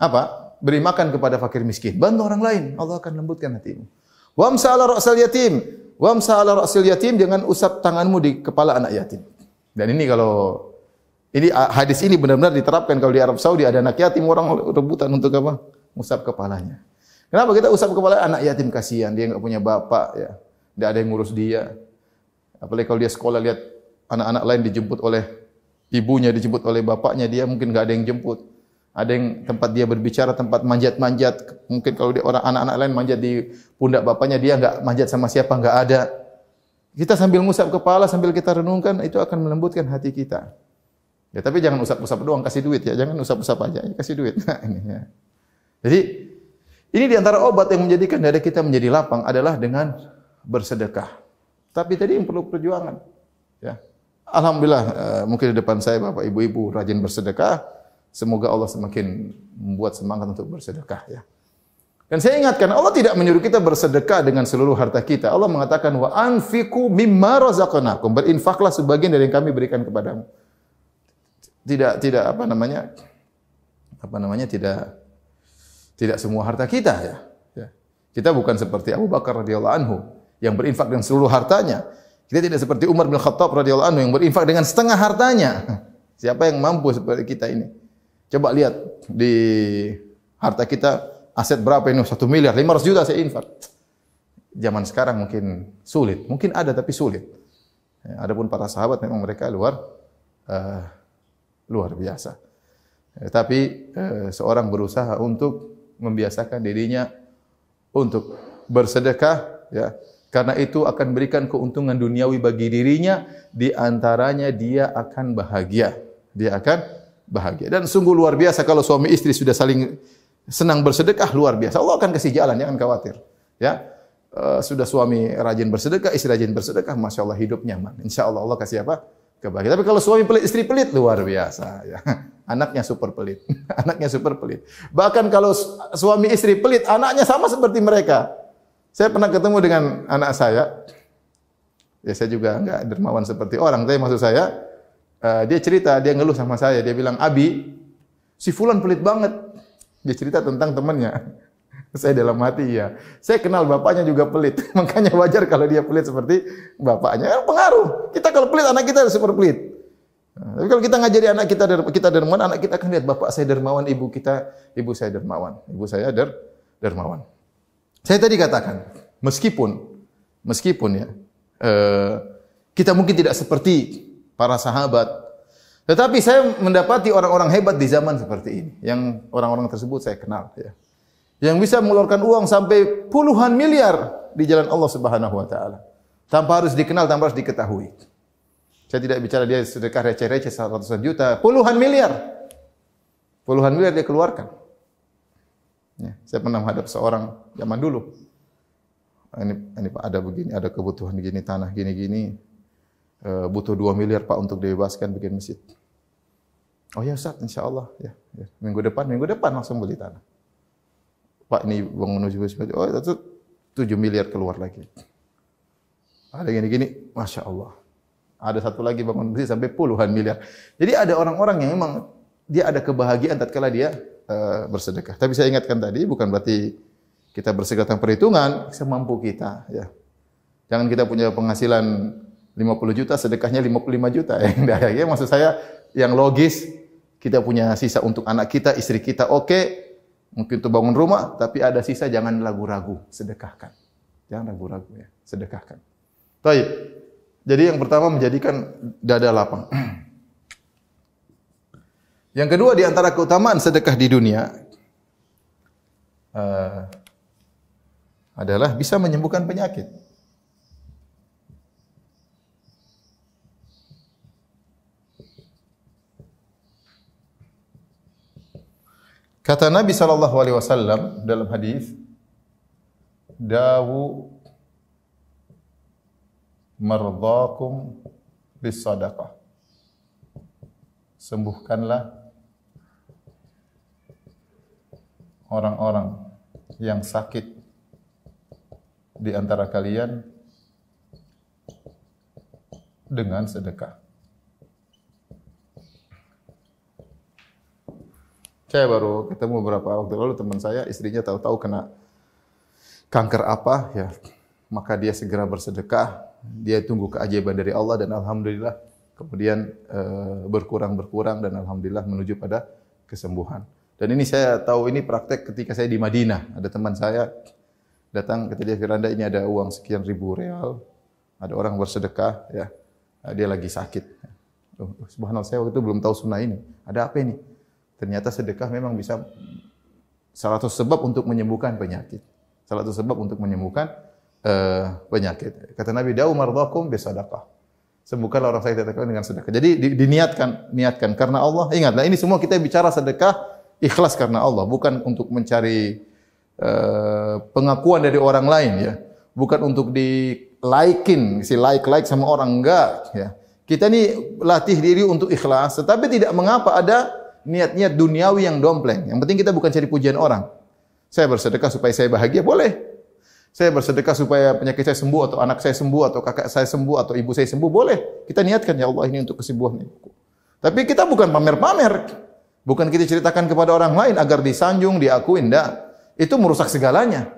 apa? Beri makan kepada fakir miskin. Bantu orang lain, Allah akan lembutkan hatimu. Wamsah ala ra'sal yatim. Wamsah ala ra'sal yatim dengan usap tanganmu di kepala anak yatim. Dan ini kalau ini hadis ini benar-benar diterapkan kalau di Arab Saudi ada anak yatim orang rebutan untuk apa? Usap kepalanya. Kenapa kita usap kepala anak yatim kasihan dia enggak punya bapak ya. Tidak ada yang ngurus dia. Apalagi kalau dia sekolah lihat anak-anak lain dijemput oleh ibunya, dijemput oleh bapaknya, dia mungkin enggak ada yang jemput. Ada yang tempat dia berbicara, tempat manjat-manjat. Mungkin kalau dia orang anak-anak lain manjat di pundak bapaknya, dia enggak manjat sama siapa, enggak ada. Kita sambil ngusap kepala, sambil kita renungkan, itu akan melembutkan hati kita. Ya, tapi jangan usap-usap doang, kasih duit ya. Jangan usap-usap aja, kasih duit. Ini ya. Jadi, ini di antara obat yang menjadikan dada kita menjadi lapang adalah dengan bersedekah. Tapi tadi yang perlu perjuangan. Ya. Alhamdulillah uh, mungkin di depan saya Bapak Ibu-ibu rajin bersedekah. Semoga Allah semakin membuat semangat untuk bersedekah ya. Dan saya ingatkan Allah tidak menyuruh kita bersedekah dengan seluruh harta kita. Allah mengatakan wa anfiqu mimma razaqnakum. Berinfaklah sebagian dari yang kami berikan kepadamu. Tidak tidak apa namanya? Apa namanya? Tidak tidak semua harta kita ya. ya. Kita bukan seperti Abu Bakar radhiyallahu anhu yang berinfak dengan seluruh hartanya. Kita tidak seperti Umar bin Khattab radhiyallahu anhu yang berinfak dengan setengah hartanya. Siapa yang mampu seperti kita ini? Coba lihat di harta kita aset berapa ini? Satu miliar, lima ratus juta saya infak. Zaman sekarang mungkin sulit, mungkin ada tapi sulit. Ya, adapun para sahabat memang mereka luar uh, luar biasa. Ya, tapi uh, seorang berusaha untuk membiasakan dirinya untuk bersedekah, ya, karena itu akan berikan keuntungan duniawi bagi dirinya di antaranya dia akan bahagia dia akan bahagia. Dan sungguh luar biasa kalau suami istri sudah saling senang bersedekah luar biasa. Allah akan kasih jalan, jangan khawatir. Ya. Uh, sudah suami rajin bersedekah, istri rajin bersedekah, masya Allah hidup nyaman. Insya Allah Allah kasih apa? Kebahagiaan. Tapi kalau suami pelit, istri pelit, luar biasa. Ya. Anaknya super pelit. anaknya super pelit. Bahkan kalau suami istri pelit, anaknya sama seperti mereka. Saya pernah ketemu dengan anak saya. Ya saya juga enggak dermawan seperti orang. Tapi maksud saya, uh, dia cerita, dia ngeluh sama saya. Dia bilang, Abi, si Fulan pelit banget. Dia cerita tentang temannya. Saya dalam hati ya. Saya kenal bapaknya juga pelit. Makanya wajar kalau dia pelit seperti bapaknya. Pengaruh. Kita kalau pelit anak kita super pelit. Tapi kalau kita ngajari anak kita kita dermawan, anak kita akan lihat bapak saya dermawan, ibu kita ibu saya dermawan, ibu saya der dermawan. Saya tadi katakan, meskipun meskipun ya eh, kita mungkin tidak seperti para sahabat, tetapi saya mendapati orang-orang hebat di zaman seperti ini, yang orang-orang tersebut saya kenal ya yang bisa mengeluarkan uang sampai puluhan miliar di jalan Allah Subhanahu wa taala tanpa harus dikenal tanpa harus diketahui. Saya tidak bicara dia sedekah receh-receh ratusan juta, puluhan miliar. Puluhan miliar dia keluarkan. Ya, saya pernah menghadap seorang zaman dulu. Ini, ini Pak ada begini, ada kebutuhan begini, tanah gini-gini. E, butuh 2 miliar Pak untuk dibebaskan bikin masjid. Oh ya Ustaz, insya Allah. Ya, ya. Minggu depan, minggu depan langsung beli tanah. Pak ini bangun masjid. Oh itu 7 miliar keluar lagi. Ada gini-gini, Masya Allah. Ada satu lagi bangun masjid sampai puluhan miliar. Jadi ada orang-orang yang memang dia ada kebahagiaan tatkala dia uh, bersedekah. Tapi saya ingatkan tadi bukan berarti kita bersedekah tanpa perhitungan, semampu kita. Ya. Jangan kita punya penghasilan 50 juta, sedekahnya 55 juta. Ya, ya, maksud saya yang logis, kita punya sisa untuk anak kita, istri kita, oke, okay, Mungkin untuk bangun rumah, tapi ada sisa jangan ragu-ragu, sedekahkan. Jangan ragu-ragu ya, sedekahkan. Baik. Jadi yang pertama menjadikan dada lapang. Yang kedua di antara keutamaan sedekah di dunia uh, adalah bisa menyembuhkan penyakit. Kata Nabi sallallahu alaihi wasallam dalam hadis dawu mardhakum bis sadaqah sembuhkanlah orang-orang yang sakit di antara kalian dengan sedekah. Saya baru ketemu beberapa waktu lalu teman saya, istrinya tahu-tahu kena kanker apa, ya. Maka dia segera bersedekah, dia tunggu keajaiban dari Allah dan alhamdulillah kemudian e, berkurang berkurang dan alhamdulillah menuju pada kesembuhan. Dan ini saya tahu ini praktek ketika saya di Madinah. Ada teman saya datang ketika dia Firanda ini ada uang sekian ribu real, ada orang bersedekah, ya dia lagi sakit. Oh, subhanallah saya waktu itu belum tahu sunnah ini. Ada apa ini? ternyata sedekah memang bisa salah satu sebab untuk menyembuhkan penyakit. Salah satu sebab untuk menyembuhkan penyakit. Kata Nabi, "Da'u mardhakum bi sadaqah." Sembuhkanlah orang sakit dengan sedekah. Jadi di, diniatkan, niatkan karena Allah. Ingatlah ini semua kita bicara sedekah ikhlas karena Allah, bukan untuk mencari uh, pengakuan dari orang lain ya. Bukan untuk di likein, si like-like sama orang enggak ya. Kita ni latih diri untuk ikhlas, tetapi tidak mengapa ada niat-niat duniawi yang dompleng. Yang penting kita bukan cari pujian orang. Saya bersedekah supaya saya bahagia, boleh. Saya bersedekah supaya penyakit saya sembuh atau anak saya sembuh atau kakak saya sembuh atau ibu saya sembuh, boleh. Kita niatkan ya Allah ini untuk kesembuhan. Tapi kita bukan pamer-pamer. Bukan kita ceritakan kepada orang lain agar disanjung, diakui, enggak. Itu merusak segalanya.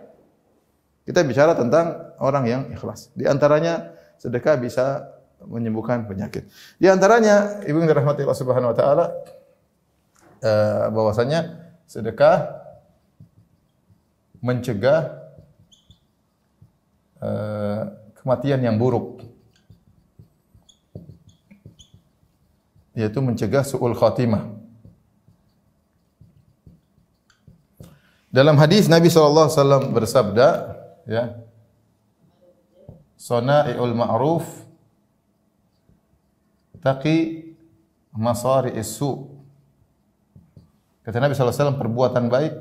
Kita bicara tentang orang yang ikhlas. Di antaranya sedekah bisa menyembuhkan penyakit. Di antaranya, ibu yang dirahmati Allah Subhanahu wa taala, uh, bahwasanya sedekah mencegah kematian yang buruk. Yaitu mencegah suul khatimah. Dalam hadis Nabi SAW bersabda ya sana'iul ma'ruf taqi masari isu Kata Nabi SAW, perbuatan baik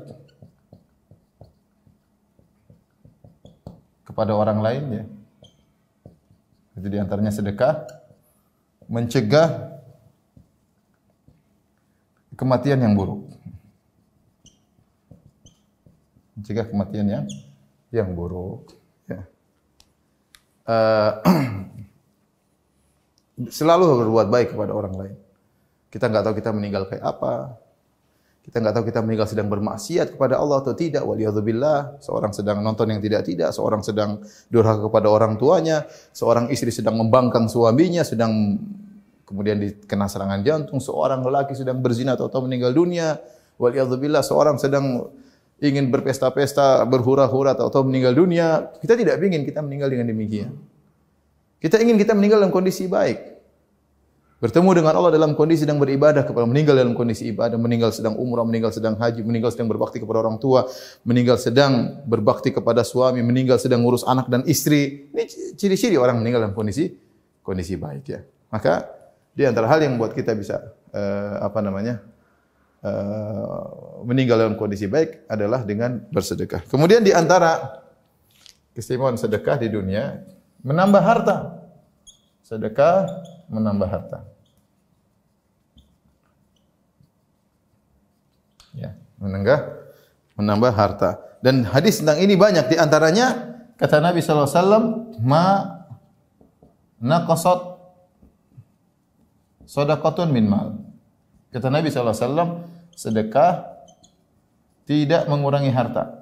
kepada orang lain ya. Itu di antaranya sedekah mencegah kematian yang buruk. Mencegah kematian yang yang buruk. Ya. Uh, selalu berbuat baik kepada orang lain. Kita enggak tahu kita meninggal kayak apa. Kita enggak tahu kita meninggal sedang bermaksiat kepada Allah atau tidak. Waliyadzubillah. Seorang sedang nonton yang tidak-tidak. Seorang sedang durhaka kepada orang tuanya. Seorang istri sedang membangkang suaminya. Sedang kemudian dikena serangan jantung. Seorang lelaki sedang berzina atau, atau meninggal dunia. Waliyadzubillah. Seorang sedang ingin berpesta-pesta, berhura-hura atau, atau meninggal dunia. Kita tidak ingin kita meninggal dengan demikian. Kita ingin kita meninggal dalam kondisi baik. Bertemu dengan Allah dalam kondisi sedang beribadah kepada meninggal dalam kondisi ibadah, meninggal sedang umrah, meninggal sedang haji, meninggal sedang berbakti kepada orang tua, meninggal sedang berbakti kepada suami, meninggal sedang ngurus anak dan istri. Ini ciri-ciri orang meninggal dalam kondisi kondisi baik ya. Maka di antara hal yang membuat kita bisa uh, apa namanya? Uh, meninggal dalam kondisi baik adalah dengan bersedekah. Kemudian di antara keistimewaan sedekah di dunia menambah harta. Sedekah menambah harta. Menenggah menambah harta. Dan hadis tentang ini banyak di antaranya kata Nabi sallallahu alaihi wasallam ma naqasat sadaqatun min mal. Kata Nabi sallallahu alaihi wasallam sedekah tidak mengurangi harta.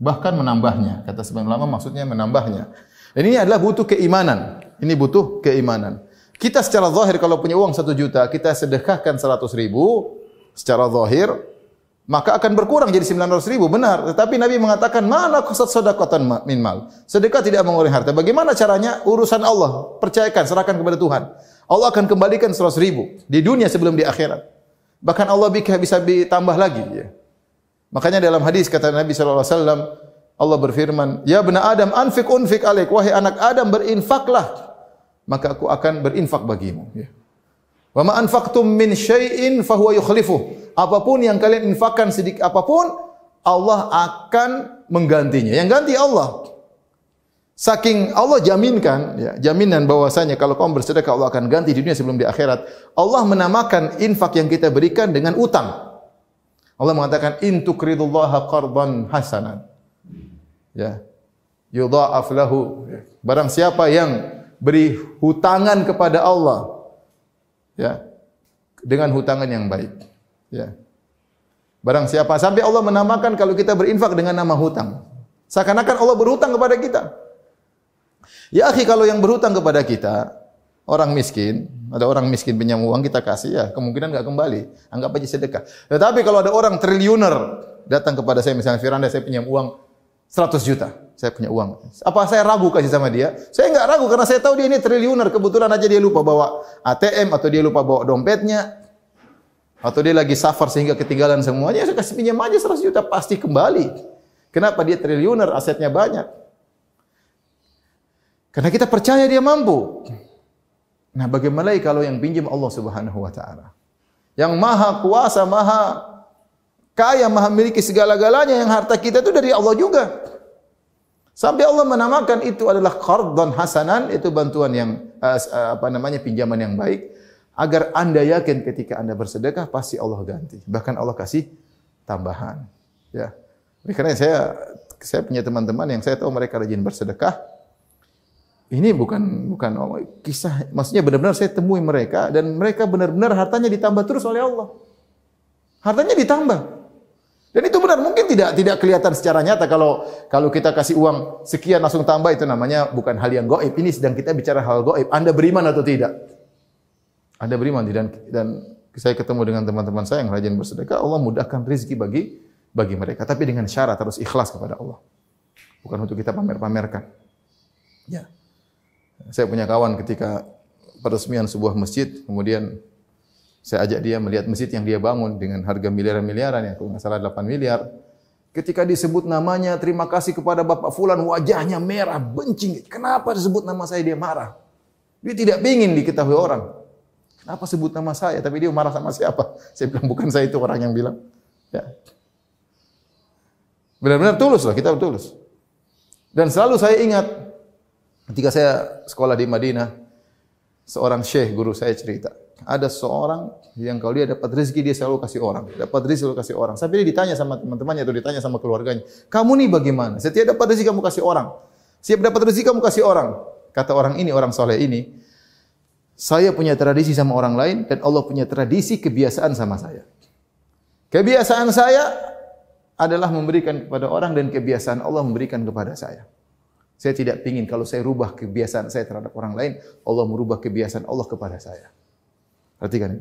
Bahkan menambahnya. Kata sebagian ulama maksudnya menambahnya. Dan ini adalah butuh keimanan. Ini butuh keimanan. Kita secara zahir kalau punya uang satu juta, kita sedekahkan seratus ribu secara zahir, maka akan berkurang jadi sembilan ratus ribu. Benar. Tetapi Nabi mengatakan, mana kusat sedekatan min mal. Sedekah tidak mengurangi harta. Bagaimana caranya? Urusan Allah. Percayakan, serahkan kepada Tuhan. Allah akan kembalikan seratus ribu. Di dunia sebelum di akhirat. Bahkan Allah bisa ditambah lagi. Ya. Makanya dalam hadis kata Nabi wasallam Allah berfirman, "Ya bani Adam, anfik unfik alaik." Wahai anak Adam, berinfaklah, maka aku akan berinfak bagimu, ya. Wa ma anfaqtum min syai'in fa huwa. Apapun yang kalian infakkan sedikit apapun, Allah akan menggantinya. Yang ganti Allah. Saking Allah jaminkan, ya, jaminan bahwasanya kalau kaum bersedekah Allah akan ganti di dunia sebelum di akhirat. Allah menamakan infak yang kita berikan dengan utang. Allah mengatakan in tukridullaha qardan hasanan ya yudha'af lahu barang siapa yang beri hutangan kepada Allah ya dengan hutangan yang baik ya barang siapa sampai Allah menamakan kalau kita berinfak dengan nama hutang seakan-akan Allah berhutang kepada kita ya akhi kalau yang berhutang kepada kita orang miskin, ada orang miskin pinjam uang kita kasih ya, kemungkinan enggak kembali. Anggap aja sedekah. Tetapi kalau ada orang triliuner datang kepada saya misalnya Firanda saya pinjam uang 100 juta. Saya punya uang. Apa saya ragu kasih sama dia? Saya enggak ragu karena saya tahu dia ini triliuner. Kebetulan aja dia lupa bawa ATM atau dia lupa bawa dompetnya. Atau dia lagi safar sehingga ketinggalan semuanya. Saya kasih pinjam aja 100 juta pasti kembali. Kenapa dia triliuner asetnya banyak? Karena kita percaya dia mampu. Nah, bagaimana kalau yang pinjam Allah Subhanahu wa taala? Yang maha kuasa, maha kaya, maha miliki segala-galanya yang harta kita itu dari Allah juga. Sampai Allah menamakan itu adalah qardan hasanan, itu bantuan yang uh, apa namanya pinjaman yang baik agar Anda yakin ketika Anda bersedekah pasti Allah ganti. Bahkan Allah kasih tambahan. Ya. Karena saya saya punya teman-teman yang saya tahu mereka rajin bersedekah. Ini bukan bukan kisah, maksudnya benar-benar saya temui mereka dan mereka benar-benar hartanya ditambah terus oleh Allah. Hartanya ditambah. Dan itu benar mungkin tidak tidak kelihatan secara nyata kalau kalau kita kasih uang sekian langsung tambah itu namanya bukan hal yang gaib. Ini sedang kita bicara hal gaib. Anda beriman atau tidak? Anda beriman dan dan saya ketemu dengan teman-teman saya yang rajin bersedekah, Allah mudahkan rezeki bagi bagi mereka tapi dengan syarat harus ikhlas kepada Allah. Bukan untuk kita pamer-pamerkan. Ya. Saya punya kawan ketika peresmian sebuah masjid, kemudian saya ajak dia melihat masjid yang dia bangun dengan harga miliaran-miliaran ya, kalau salah 8 miliar. Ketika disebut namanya, terima kasih kepada Bapak Fulan, wajahnya merah, benci. Kenapa disebut nama saya dia marah? Dia tidak ingin diketahui orang. Apa sebut nama saya? Tapi dia marah sama siapa? Saya bilang bukan saya itu orang yang bilang. Ya. Benar-benar tulus lah, kita tulus. Dan selalu saya ingat ketika saya sekolah di Madinah, seorang syekh guru saya cerita, ada seorang yang kalau dia dapat rezeki dia selalu kasih orang, dapat rezeki selalu kasih orang. Sampai dia ditanya sama teman-temannya atau ditanya sama keluarganya, "Kamu nih bagaimana? Setiap dapat rezeki kamu kasih orang. Setiap dapat rezeki kamu kasih orang." Kata orang ini, orang soleh ini, saya punya tradisi sama orang lain dan Allah punya tradisi kebiasaan sama saya. Kebiasaan saya adalah memberikan kepada orang dan kebiasaan Allah memberikan kepada saya. Saya tidak ingin kalau saya rubah kebiasaan saya terhadap orang lain, Allah merubah kebiasaan Allah kepada saya. Perhatikan.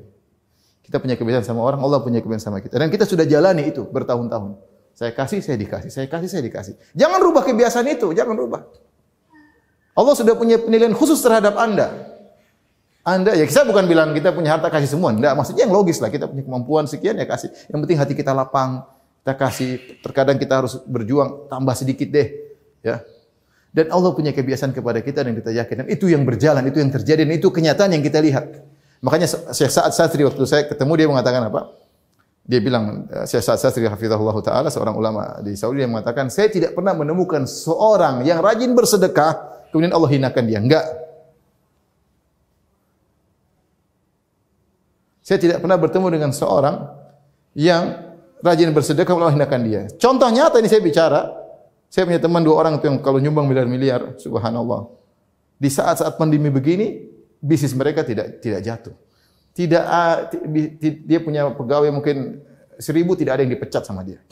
Kita punya kebiasaan sama orang, Allah punya kebiasaan sama kita. Dan kita sudah jalani itu bertahun-tahun. Saya kasih, saya dikasih. Saya kasih, saya dikasih. Jangan rubah kebiasaan itu. Jangan rubah. Allah sudah punya penilaian khusus terhadap anda. Anda, ya kita bukan bilang kita punya harta kasih semua. Tidak, maksudnya yang logis lah. Kita punya kemampuan sekian ya kasih. Yang penting hati kita lapang. Kita kasih. Terkadang kita harus berjuang tambah sedikit deh. Ya. Dan Allah punya kebiasaan kepada kita dan kita yakin. Dan itu yang berjalan, itu yang terjadi. Dan itu kenyataan yang kita lihat. Makanya Syekh Sa'ad Satri waktu saya ketemu dia mengatakan apa? Dia bilang Syekh Sa'ad Satri hafizahullah taala seorang ulama di Saudi yang mengatakan saya tidak pernah menemukan seorang yang rajin bersedekah kemudian Allah hinakan dia. Enggak. Saya tidak pernah bertemu dengan seorang yang rajin bersedekah Allah hinakan dia. Contoh nyata ini saya bicara. Saya punya teman dua orang itu yang kalau nyumbang miliar-miliar, subhanallah. Di saat-saat pandemi begini, bisnis mereka tidak tidak jatuh. Tidak ah, dia punya pegawai mungkin seribu tidak ada yang dipecat sama dia.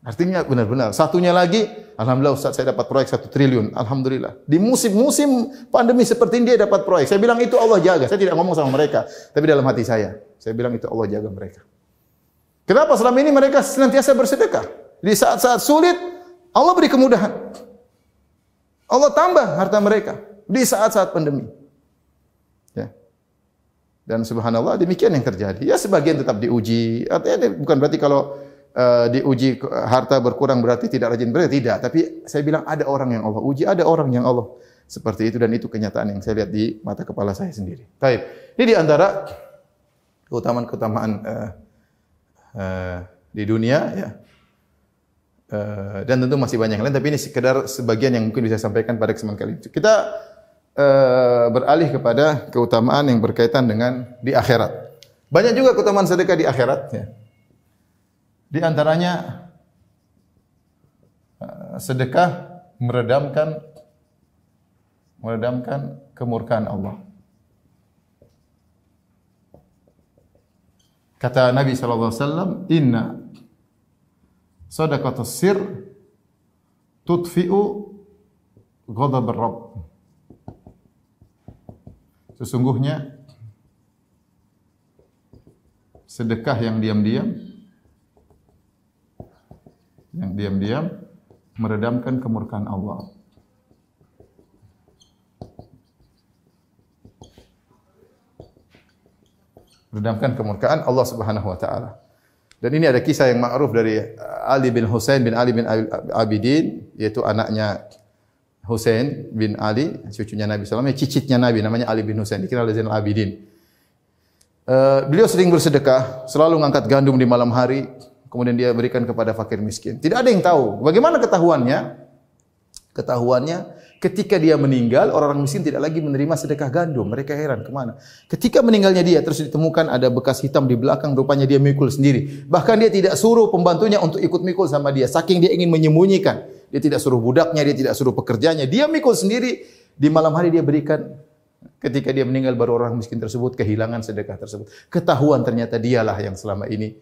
Artinya benar-benar. Satunya lagi, Alhamdulillah Ustaz saya dapat proyek satu triliun. Alhamdulillah. Di musim-musim pandemi seperti ini dia dapat proyek. Saya bilang itu Allah jaga. Saya tidak ngomong sama mereka. Tapi dalam hati saya. Saya bilang itu Allah jaga mereka. Kenapa selama ini mereka senantiasa bersedekah? Di saat-saat sulit, Allah beri kemudahan. Allah tambah harta mereka. Di saat-saat pandemi. Dan subhanallah demikian yang terjadi. Ya sebagian tetap diuji. Artinya bukan berarti kalau uh, diuji harta berkurang berarti tidak rajin beribadah. Tidak. Tapi saya bilang ada orang yang Allah uji, ada orang yang Allah seperti itu dan itu kenyataan yang saya lihat di mata kepala saya sendiri. Baik. Ini di antara keutamaan-keutamaan uh, uh, di dunia ya. Uh, dan tentu masih banyak lain tapi ini sekedar sebagian yang mungkin bisa saya sampaikan pada kesempatan kali ini. Kita Eh, beralih kepada keutamaan yang berkaitan dengan di akhirat. Banyak juga keutamaan sedekah di akhirat. Ya. Di antaranya uh, sedekah meredamkan meredamkan kemurkaan Allah. Kata Nabi sallallahu alaihi wasallam, "Inna sadaqatus sir tudfi'u ghadab ar-rabb." Sesungguhnya sedekah yang diam-diam yang diam-diam meredamkan kemurkaan Allah. Meredamkan kemurkaan Allah Subhanahu wa taala. Dan ini ada kisah yang ma'ruf dari Ali bin Husain bin Ali bin Abidin yaitu anaknya Hussein bin Ali, cucunya Nabi SAW, cicitnya Nabi, namanya Ali bin Hussein, dikenal Zainal Abidin. Uh, beliau sering bersedekah, selalu mengangkat gandum di malam hari, kemudian dia berikan kepada fakir miskin. Tidak ada yang tahu. Bagaimana ketahuannya? Ketahuannya, ketika dia meninggal, orang-orang miskin tidak lagi menerima sedekah gandum. Mereka heran, kemana? Ketika meninggalnya dia, terus ditemukan ada bekas hitam di belakang, rupanya dia mikul sendiri. Bahkan dia tidak suruh pembantunya untuk ikut mikul sama dia, saking dia ingin menyembunyikan. Dia tidak suruh budaknya, dia tidak suruh pekerjanya. Dia mikul sendiri. Di malam hari dia berikan. Ketika dia meninggal baru orang miskin tersebut kehilangan sedekah tersebut. Ketahuan ternyata dialah yang selama ini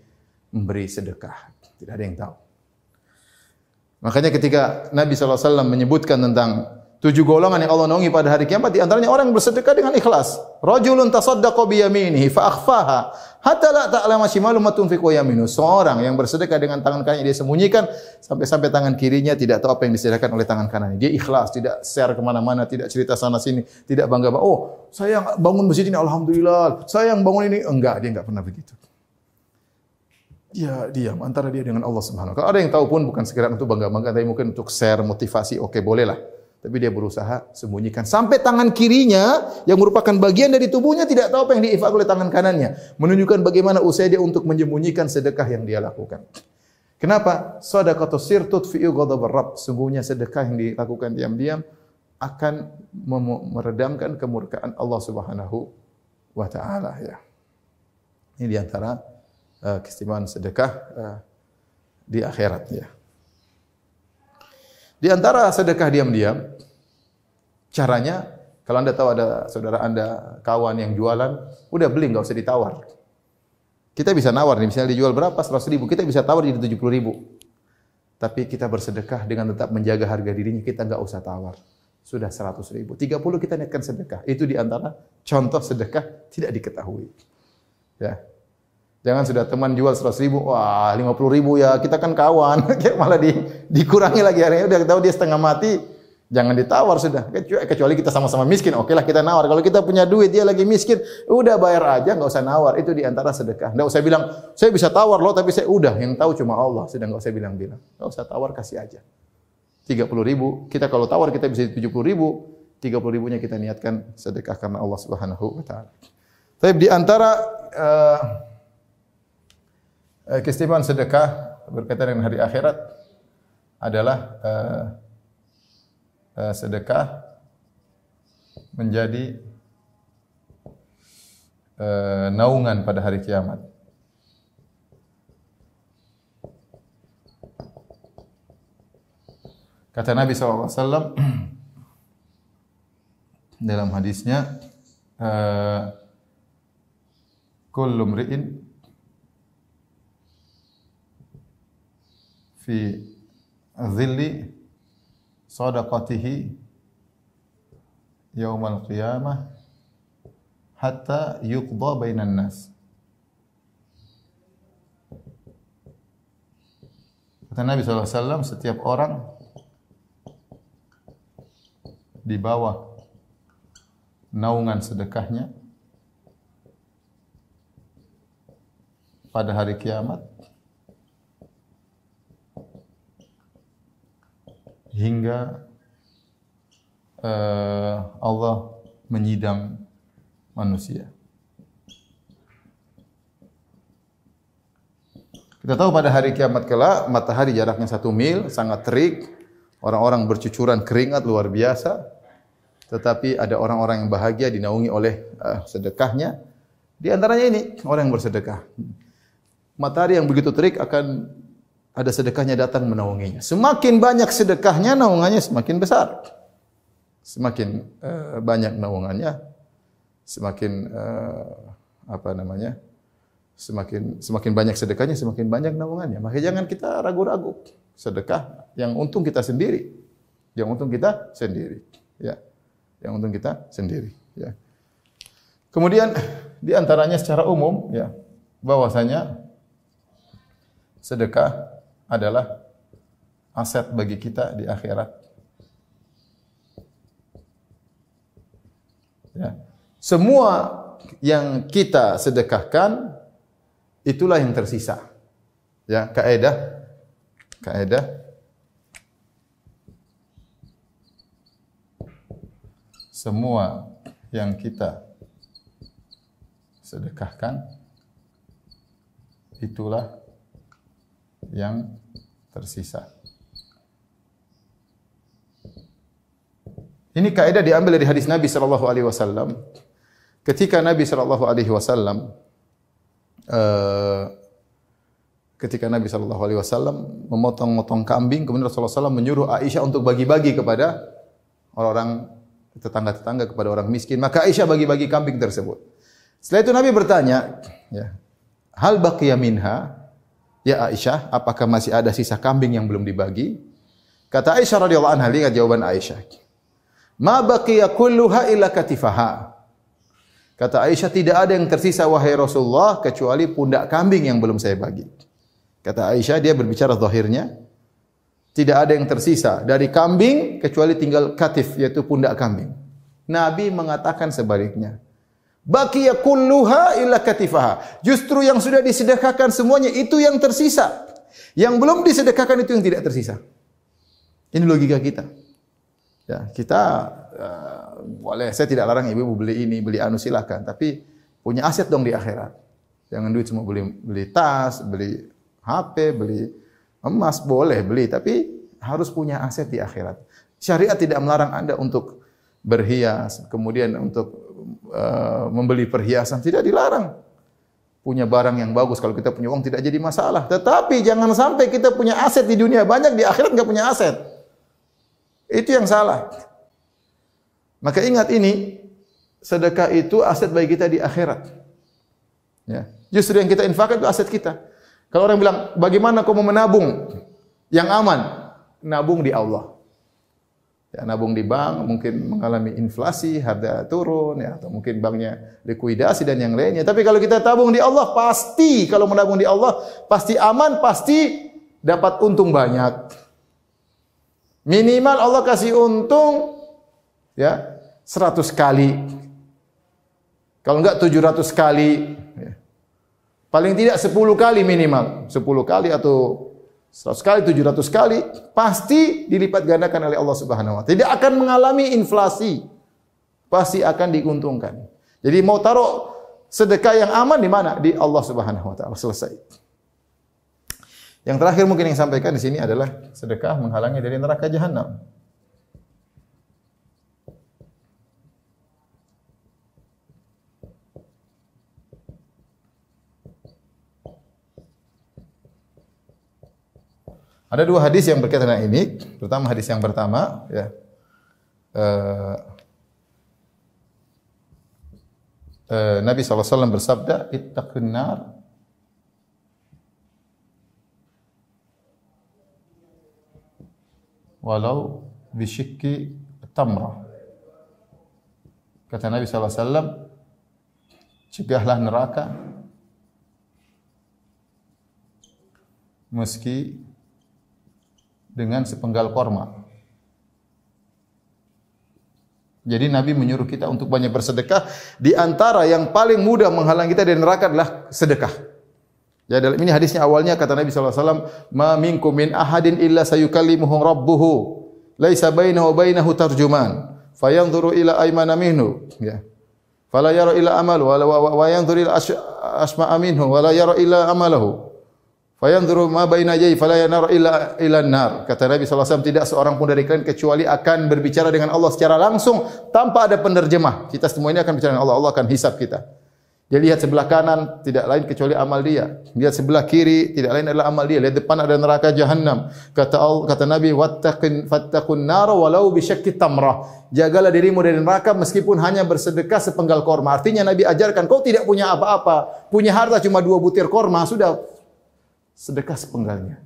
memberi sedekah. Tidak ada yang tahu. Makanya ketika Nabi SAW menyebutkan tentang Tujuh golongan yang Allah naungi pada hari kiamat di antaranya orang yang bersedekah dengan ikhlas. Rajulun tasaddaqa bi yaminihi fa akhfaha hatta la ta'lama shimalu ma tunfiqu yaminu. Seorang yang bersedekah dengan tangan kanannya dia sembunyikan sampai-sampai tangan kirinya tidak tahu apa yang disedekahkan oleh tangan kanannya. Dia ikhlas, tidak share kemana mana tidak cerita sana sini, tidak bangga. Oh, saya bangun masjid ini alhamdulillah. Saya yang bangun ini enggak, dia enggak pernah begitu. Dia diam antara dia dengan Allah Subhanahu wa taala. Ada yang tahu pun bukan sekedar untuk bangga-bangga tapi mungkin untuk share motivasi, oke okay, bolehlah. Tapi dia berusaha sembunyikan. Sampai tangan kirinya yang merupakan bagian dari tubuhnya tidak tahu apa yang diinfak oleh tangan kanannya. Menunjukkan bagaimana usaha dia untuk menyembunyikan sedekah yang dia lakukan. Kenapa? Sadaqatu sirtut fi ghadab rabb. Sungguhnya sedekah yang dilakukan diam-diam akan meredamkan kemurkaan Allah Subhanahu wa taala ya. Ini di antara uh, keistimewaan sedekah uh, di akhirat ya. Di antara sedekah diam-diam, caranya kalau anda tahu ada saudara anda kawan yang jualan, udah beli nggak usah ditawar. Kita bisa nawar nih, misalnya dijual berapa, seratus ribu, kita bisa tawar jadi tujuh puluh ribu. Tapi kita bersedekah dengan tetap menjaga harga dirinya, kita nggak usah tawar. Sudah seratus ribu. Tiga puluh kita niatkan sedekah. Itu di antara contoh sedekah tidak diketahui. Ya, Jangan sudah teman jual 100 ribu, wah 50 ribu ya kita kan kawan, malah di, dikurangi lagi harganya. Udah tahu dia setengah mati, jangan ditawar sudah. Kecuali kita sama-sama miskin, oke lah kita nawar. Kalau kita punya duit, dia lagi miskin, udah bayar aja, nggak usah nawar. Itu di antara sedekah. Nggak usah bilang, saya bisa tawar loh, tapi saya udah yang tahu cuma Allah. Sudah nggak usah bilang-bilang, nggak usah tawar kasih aja. 30 ribu, kita kalau tawar kita bisa 70 ribu, 30 ribunya kita niatkan sedekah karena Allah Subhanahu Wa Taala. Tapi di antara uh, keistimewaan sedekah berkaitan dengan hari akhirat adalah uh, uh, sedekah menjadi uh, naungan pada hari kiamat. Kata Nabi SAW dalam hadisnya, uh, Kullu mri'in fi dhilli sadaqatihi yaumal qiyamah hatta yuqda bainan nas. Kata Nabi SAW, setiap orang di bawah naungan sedekahnya pada hari kiamat hingga uh, Allah menyidang manusia. Kita tahu pada hari kiamat kelak matahari jaraknya satu mil, sangat terik, orang-orang bercucuran keringat luar biasa. Tetapi ada orang-orang yang bahagia dinaungi oleh uh, sedekahnya. Di antaranya ini orang yang bersedekah. Matahari yang begitu terik akan ada sedekahnya datang menaunginya. Semakin banyak sedekahnya, naungannya semakin besar. Semakin uh, banyak naungannya, semakin uh, apa namanya? Semakin semakin banyak sedekahnya, semakin banyak naungannya. Maka jangan kita ragu-ragu. Sedekah yang untung kita sendiri. Yang untung kita sendiri. Ya. Yang untung kita sendiri, ya. Kemudian di antaranya secara umum ya, bahwasanya sedekah adalah aset bagi kita di akhirat. Ya. Semua yang kita sedekahkan itulah yang tersisa. Ya, kaidah kaidah semua yang kita sedekahkan itulah yang tersisa. Ini kaidah diambil dari hadis Nabi sallallahu alaihi wasallam. Ketika Nabi sallallahu alaihi wasallam uh, ketika Nabi sallallahu alaihi wasallam memotong-motong kambing, kemudian Rasulullah SAW menyuruh Aisyah untuk bagi-bagi kepada orang-orang tetangga-tetangga kepada orang miskin, maka Aisyah bagi-bagi kambing tersebut. Setelah itu Nabi bertanya, ya, hal baqiya minha? Ya Aisyah, apakah masih ada sisa kambing yang belum dibagi? Kata Aisyah radhiyallahu anha, lihat jawaban Aisyah. Ma baqiya kulluha illa katifaha. Kata Aisyah, tidak ada yang tersisa wahai Rasulullah kecuali pundak kambing yang belum saya bagi. Kata Aisyah, dia berbicara zahirnya. Tidak ada yang tersisa dari kambing kecuali tinggal katif, yaitu pundak kambing. Nabi mengatakan sebaliknya. Baqiya kulluha illa katifaha. Justru yang sudah disedekahkan semuanya itu yang tersisa. Yang belum disedekahkan itu yang tidak tersisa. Ini logika kita. Ya, kita uh, boleh saya tidak larang ibu beli ini, beli anu silakan, tapi punya aset dong di akhirat. Jangan duit cuma beli beli tas, beli HP, beli emas boleh beli, tapi harus punya aset di akhirat. Syariat tidak melarang Anda untuk berhias, kemudian untuk uh, membeli perhiasan tidak dilarang. Punya barang yang bagus kalau kita punya uang tidak jadi masalah. Tetapi jangan sampai kita punya aset di dunia banyak di akhirat enggak punya aset. Itu yang salah. Maka ingat ini, sedekah itu aset bagi kita di akhirat. Ya. Justru yang kita infakkan itu aset kita. Kalau orang bilang, bagaimana kau mau menabung yang aman? Nabung di Allah. Ya, nabung di bank mungkin mengalami inflasi, harga turun, ya, atau mungkin banknya likuidasi dan yang lainnya. Tapi kalau kita tabung di Allah, pasti kalau menabung di Allah, pasti aman, pasti dapat untung banyak. Minimal Allah kasih untung ya 100 kali. Kalau enggak 700 kali. Ya. Paling tidak 10 kali minimal. 10 kali atau 100 kali, 700 kali. Pasti dilipat gandakan oleh Allah subhanahu wa ta'ala. Tidak akan mengalami inflasi. Pasti akan diuntungkan. Jadi mau taruh sedekah yang aman di mana? Di Allah subhanahu wa ta'ala. Selesai. Yang terakhir mungkin yang sampaikan di sini adalah sedekah menghalangi dari neraka jahanam. Ada dua hadis yang berkaitan dengan ini. Pertama hadis yang pertama, ya. Uh, uh, Nabi SAW bersabda, Ittaqun nar walau bisyikki tamrah. Kata Nabi SAW, cegahlah neraka meski dengan sepenggal korma. Jadi Nabi menyuruh kita untuk banyak bersedekah. Di antara yang paling mudah menghalang kita dari neraka adalah sedekah. Ya dalam ini hadisnya awalnya kata Nabi wasallam, "Ma minkum min ahadin illa sayukallimuhu rabbuhu, laisa bainahu bainahu tarjuman, fayanzuru ila aymana minhu." Ya. Fala yara ila amal wa yanzuru ila asma minhu wa la yara ila amalahu. Fayanzuru ma baina yai fala yanara ila ila nar. Kata Nabi wasallam tidak seorang pun dari kalian kecuali akan berbicara dengan Allah secara langsung tanpa ada penerjemah. Kita semua ini akan bicara dengan Allah, Allah akan hisab kita. Dia lihat sebelah kanan tidak lain kecuali amal dia. Lihat sebelah kiri tidak lain adalah amal dia. Lihat depan ada neraka jahanam. Kata Allah, kata Nabi, "Wattaqin fattaqun nar walau bi syakki tamrah." Jagalah dirimu dari neraka meskipun hanya bersedekah sepenggal korma. Artinya Nabi ajarkan kau tidak punya apa-apa, punya harta cuma dua butir korma, sudah sedekah sepenggalnya.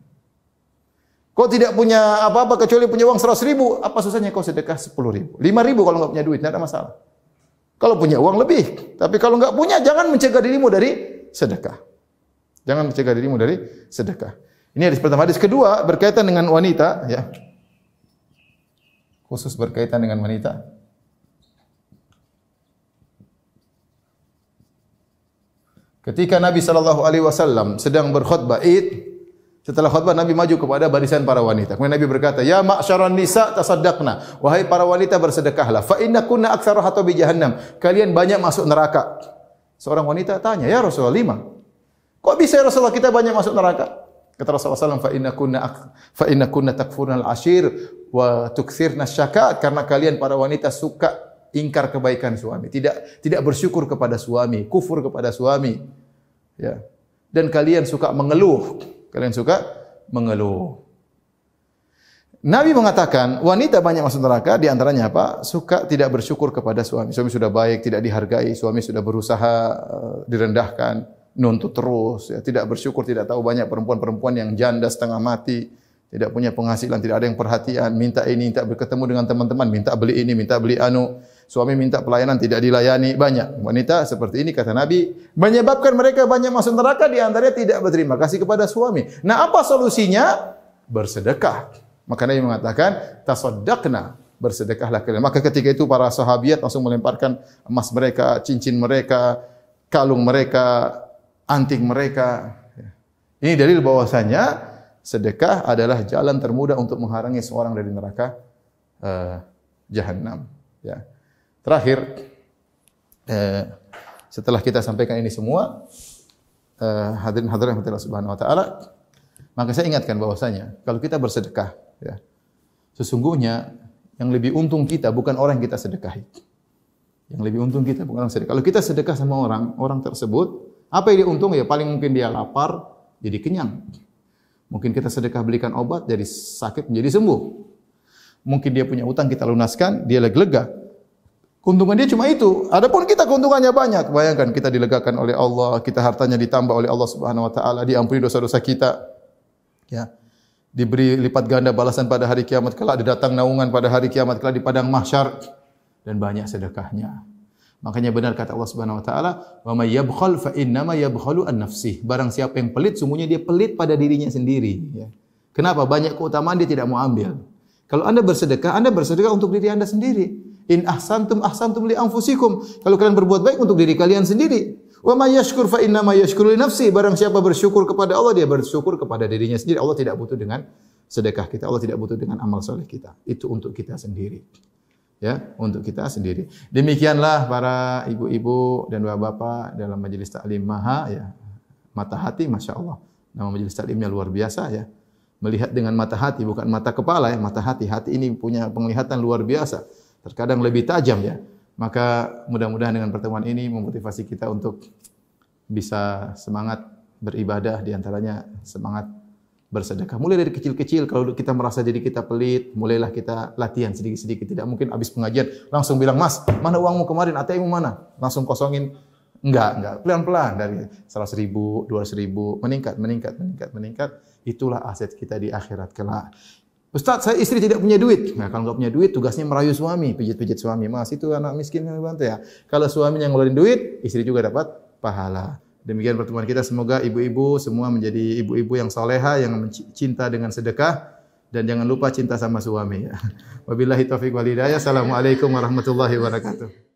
Kau tidak punya apa-apa kecuali punya uang seratus ribu, apa susahnya kau sedekah sepuluh ribu, lima ribu kalau enggak punya duit, tidak ada masalah. Kalau punya uang lebih. Tapi kalau enggak punya, jangan mencegah dirimu dari sedekah. Jangan mencegah dirimu dari sedekah. Ini hadis pertama. Hadis kedua berkaitan dengan wanita. Ya. Khusus berkaitan dengan wanita. Ketika Nabi sallallahu alaihi wasallam sedang berkhutbah Id, setelah khutbah Nabi maju kepada barisan para wanita. Kemudian Nabi berkata, "Ya ma'syaran nisa tasaddaqna." Wahai para wanita bersedekahlah. Fa inna kunna aktsaru hatta bi jahannam. Kalian banyak masuk neraka. Seorang wanita tanya, "Ya Rasulullah, lima. Kok bisa ya Rasulullah kita banyak masuk neraka?" Kata Rasulullah SAW, "Fa inna kunna fa kunna takfurna al-ashir wa tukthirna syakat." Karena kalian para wanita suka ingkar kebaikan suami, tidak tidak bersyukur kepada suami, kufur kepada suami. Ya. Dan kalian suka mengeluh Kalian suka mengeluh. Nabi mengatakan wanita banyak masuk neraka di antaranya apa? Suka tidak bersyukur kepada suami. Suami sudah baik, tidak dihargai, suami sudah berusaha uh, direndahkan, nuntut terus, ya, tidak bersyukur, tidak tahu banyak perempuan-perempuan yang janda setengah mati, tidak punya penghasilan, tidak ada yang perhatian, minta ini, minta berketemu dengan teman-teman, minta beli ini, minta beli anu. Suami minta pelayanan tidak dilayani banyak. Wanita seperti ini kata Nabi menyebabkan mereka banyak masuk neraka di antaranya tidak berterima kasih kepada suami. Nah, apa solusinya? Bersedekah. Maka Nabi mengatakan tasaddaqna bersedekahlah kalian. Maka ketika itu para sahabiat langsung melemparkan emas mereka, cincin mereka, kalung mereka, anting mereka. Ini dalil bahwasanya sedekah adalah jalan termudah untuk menghalangi seorang dari neraka uh, jahannam. Ya. Terakhir, eh, setelah kita sampaikan ini semua, eh, hadirin hadirin Allah Subhanahu Wa Taala, maka saya ingatkan bahwasanya kalau kita bersedekah, ya, sesungguhnya yang lebih untung kita bukan orang yang kita sedekahi. Yang lebih untung kita bukan orang sedekah. Kalau kita sedekah sama orang, orang tersebut, apa yang dia untung? Ya paling mungkin dia lapar, jadi kenyang. Mungkin kita sedekah belikan obat, jadi sakit menjadi sembuh. Mungkin dia punya utang, kita lunaskan, dia lega. Keuntungan dia cuma itu. Adapun kita keuntungannya banyak. Bayangkan kita dilegakan oleh Allah, kita hartanya ditambah oleh Allah Subhanahu wa taala, diampuni dosa-dosa kita. Ya. Diberi lipat ganda balasan pada hari kiamat kelak, datang naungan pada hari kiamat kelak di padang mahsyar dan banyak sedekahnya. Makanya benar kata Allah Subhanahu wa taala, "Wa may yabkhal fa innama yabkhalu an nafsih." Barang siapa yang pelit, sungguhnya dia pelit pada dirinya sendiri, ya. Kenapa? Banyak keutamaan dia tidak mau ambil. Kalau Anda bersedekah, Anda bersedekah untuk diri Anda sendiri. In ahsantum ahsantum li anfusikum. Kalau kalian berbuat baik untuk diri kalian sendiri. Wa may yashkur fa inna ma yashkuru li nafsi. Barang siapa bersyukur kepada Allah, dia bersyukur kepada dirinya sendiri. Allah tidak butuh dengan sedekah kita. Allah tidak butuh dengan amal soleh kita. Itu untuk kita sendiri. Ya, untuk kita sendiri. Demikianlah para ibu-ibu dan bapak-bapak dalam majelis taklim Maha ya. Mata hati Masya Allah. Nama majelis taklimnya luar biasa ya. Melihat dengan mata hati bukan mata kepala ya, mata hati. Hati ini punya penglihatan luar biasa terkadang lebih tajam ya. Maka mudah-mudahan dengan pertemuan ini memotivasi kita untuk bisa semangat beribadah di antaranya semangat bersedekah. Mulai dari kecil-kecil kalau kita merasa diri kita pelit, mulailah kita latihan sedikit-sedikit. Tidak mungkin habis pengajian langsung bilang, "Mas, mana uangmu kemarin? ATM mana?" Langsung kosongin. Enggak, enggak. Pelan-pelan dari 100 ribu, 200 ribu, meningkat, meningkat, meningkat, meningkat. Itulah aset kita di akhirat kelak. Ustaz, saya istri tidak punya duit. Nah, kalau enggak punya duit, tugasnya merayu suami, pijit-pijit suami. Mas, itu anak miskin yang bantu ya. Kalau suami yang ngeluarin duit, istri juga dapat pahala. Demikian pertemuan kita. Semoga ibu-ibu semua menjadi ibu-ibu yang soleha, yang cinta dengan sedekah. Dan jangan lupa cinta sama suami. Wabillahi taufiq walidayah. Assalamualaikum warahmatullahi wabarakatuh.